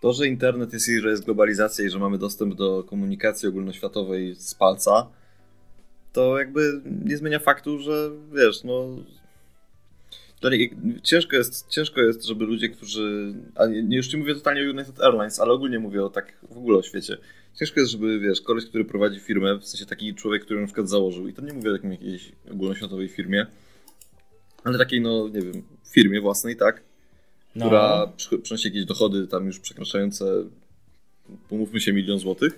to, że internet jest i że jest globalizacja i że mamy dostęp do komunikacji ogólnoświatowej z palca, to jakby nie zmienia faktu, że wiesz, no ciężko jest, ciężko jest, żeby ludzie, którzy. A nie, już nie mówię totalnie o United Airlines, ale ogólnie mówię o tak w ogóle o świecie. Ciężko jest, żeby wiesz, koleś, który prowadzi firmę, w sensie taki człowiek, który na przykład założył, i to nie mówię o takim jakiejś ogólnoświatowej firmie, ale takiej, no nie wiem, firmie własnej, tak? No. Która przynosi jakieś dochody tam już przekraczające, pomówmy się, milion złotych.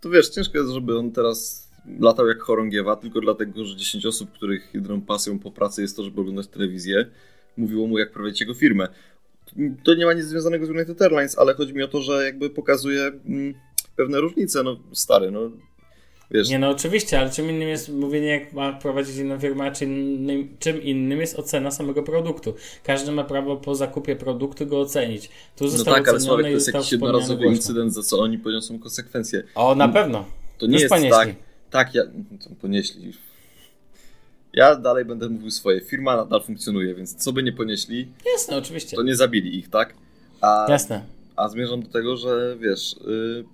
To wiesz, ciężko jest, żeby on teraz latał jak chorągiewa, tylko dlatego, że 10 osób, których jedyną pasją po pracy jest to, żeby oglądać telewizję, mówiło mu, jak prowadzić jego firmę. To nie ma nic związanego z United Airlines, ale chodzi mi o to, że jakby pokazuje mm, pewne różnice. No, stary, no Wiesz. Nie no oczywiście, ale czym innym jest mówienie jak ma prowadzić inną firmę, a czym innym, czym innym jest ocena samego produktu. Każdy ma prawo po zakupie produktu go ocenić. Tu został no tak, ale Sławek, to jest jakiś jednorazowy incydent, za co oni poniosą konsekwencje. O, na pewno. To nie Już jest ponieśli. tak, tak, ja, to ponieśli. Ja dalej będę mówił swoje. Firma nadal funkcjonuje, więc co by nie ponieśli. Jasne, oczywiście. To nie zabili ich, tak? A, Jasne. A zmierzam do tego, że wiesz. Yy,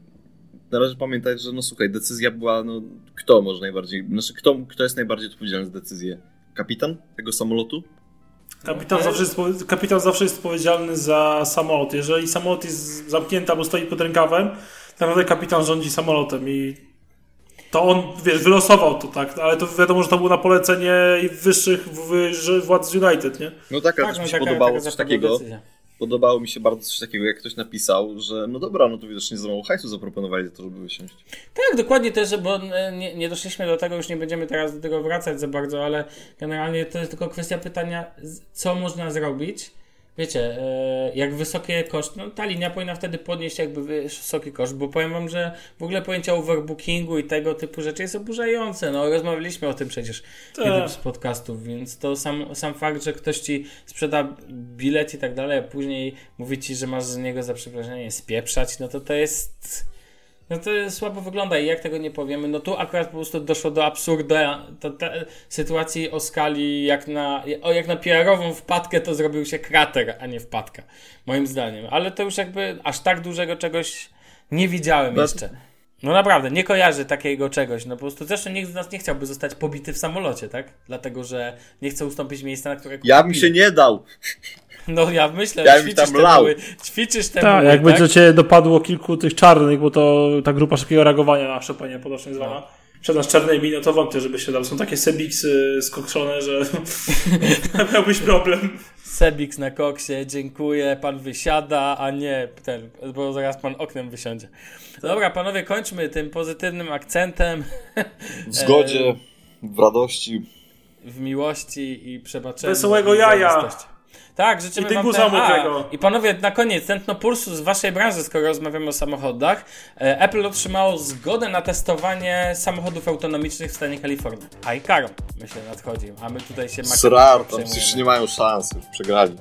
należy pamiętać, że no słuchaj, decyzja była, no kto może najbardziej, znaczy kto, kto jest najbardziej odpowiedzialny za decyzję? Kapitan tego samolotu? Kapitan zawsze, jest, kapitan zawsze jest odpowiedzialny za samolot. Jeżeli samolot jest zamknięty albo stoi pod rękawem, tak naprawdę kapitan rządzi samolotem i to on, wiesz, wylosował to, tak, ale to wiadomo, że to było na polecenie wyższych władz United, nie? No tak, ale tak, mi się taka, podobało taka coś takiego. Decyzja. Podobało mi się bardzo coś takiego, jak ktoś napisał, że no dobra, no to widocznie za mało hajsu zaproponowali za to, żeby wysiąść. Tak, dokładnie też, bo nie, nie doszliśmy do tego, już nie będziemy teraz do tego wracać za bardzo, ale generalnie to jest tylko kwestia pytania, co można zrobić, wiecie, e, jak wysokie koszt, no ta linia powinna wtedy podnieść jakby wysoki koszt, bo powiem wam, że w ogóle pojęcie overbookingu i tego typu rzeczy jest oburzające. No rozmawialiśmy o tym przecież w jednym tak. z podcastów, więc to sam, sam fakt, że ktoś ci sprzeda bilet i tak dalej, a później mówi ci, że masz z niego za przepraszenie spieprzać, no to to jest no to słabo wygląda i jak tego nie powiemy, no tu akurat po prostu doszło do absurdu to, sytuacji o skali jak na, o, jak na PR-ową wpadkę to zrobił się krater, a nie wpadka, moim zdaniem. Ale to już jakby aż tak dużego czegoś nie widziałem jeszcze. No naprawdę, nie kojarzy takiego czegoś. No po prostu zresztą nikt z nas nie chciałby zostać pobity w samolocie, tak? Dlatego, że nie chce ustąpić miejsca, na które Ja bym się nie dał. No ja myślę, ja ćwiczysz tam lał. Te ćwiczysz te Tak, jakby tak? cię dopadło kilku tych czarnych, bo to ta grupa szybkiego reagowania na szepanie potocznie zwana. No. Przed nas czarnej miny, to wątpię, żeby się dał. Są takie Sebiksy skokszone, że miałbyś problem. Sebiks na koksie, dziękuję, pan wysiada, a nie ten, bo zaraz pan oknem wysiądzie. Dobra, panowie, kończmy tym pozytywnym akcentem. W zgodzie, w radości. W miłości i przebaczeniu. Wesołego jaja. Tak, życzymy I wam ten... A, I panowie, na koniec, tętno pulsu z waszej branży, skoro rozmawiamy o samochodach. E, Apple otrzymało zgodę na testowanie samochodów autonomicznych w stanie Kalifornii. A i Karo, myślę, nadchodzi. A my tutaj się Srar, tam już nie mają szans, już przegrali.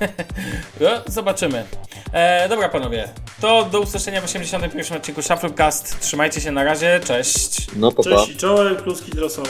no, zobaczymy. E, dobra, panowie. To do usłyszenia w 81. odcinku Shufflecast. Trzymajcie się na razie. Cześć. No, pa, pa. Cześć i czołem, kluski drosowe.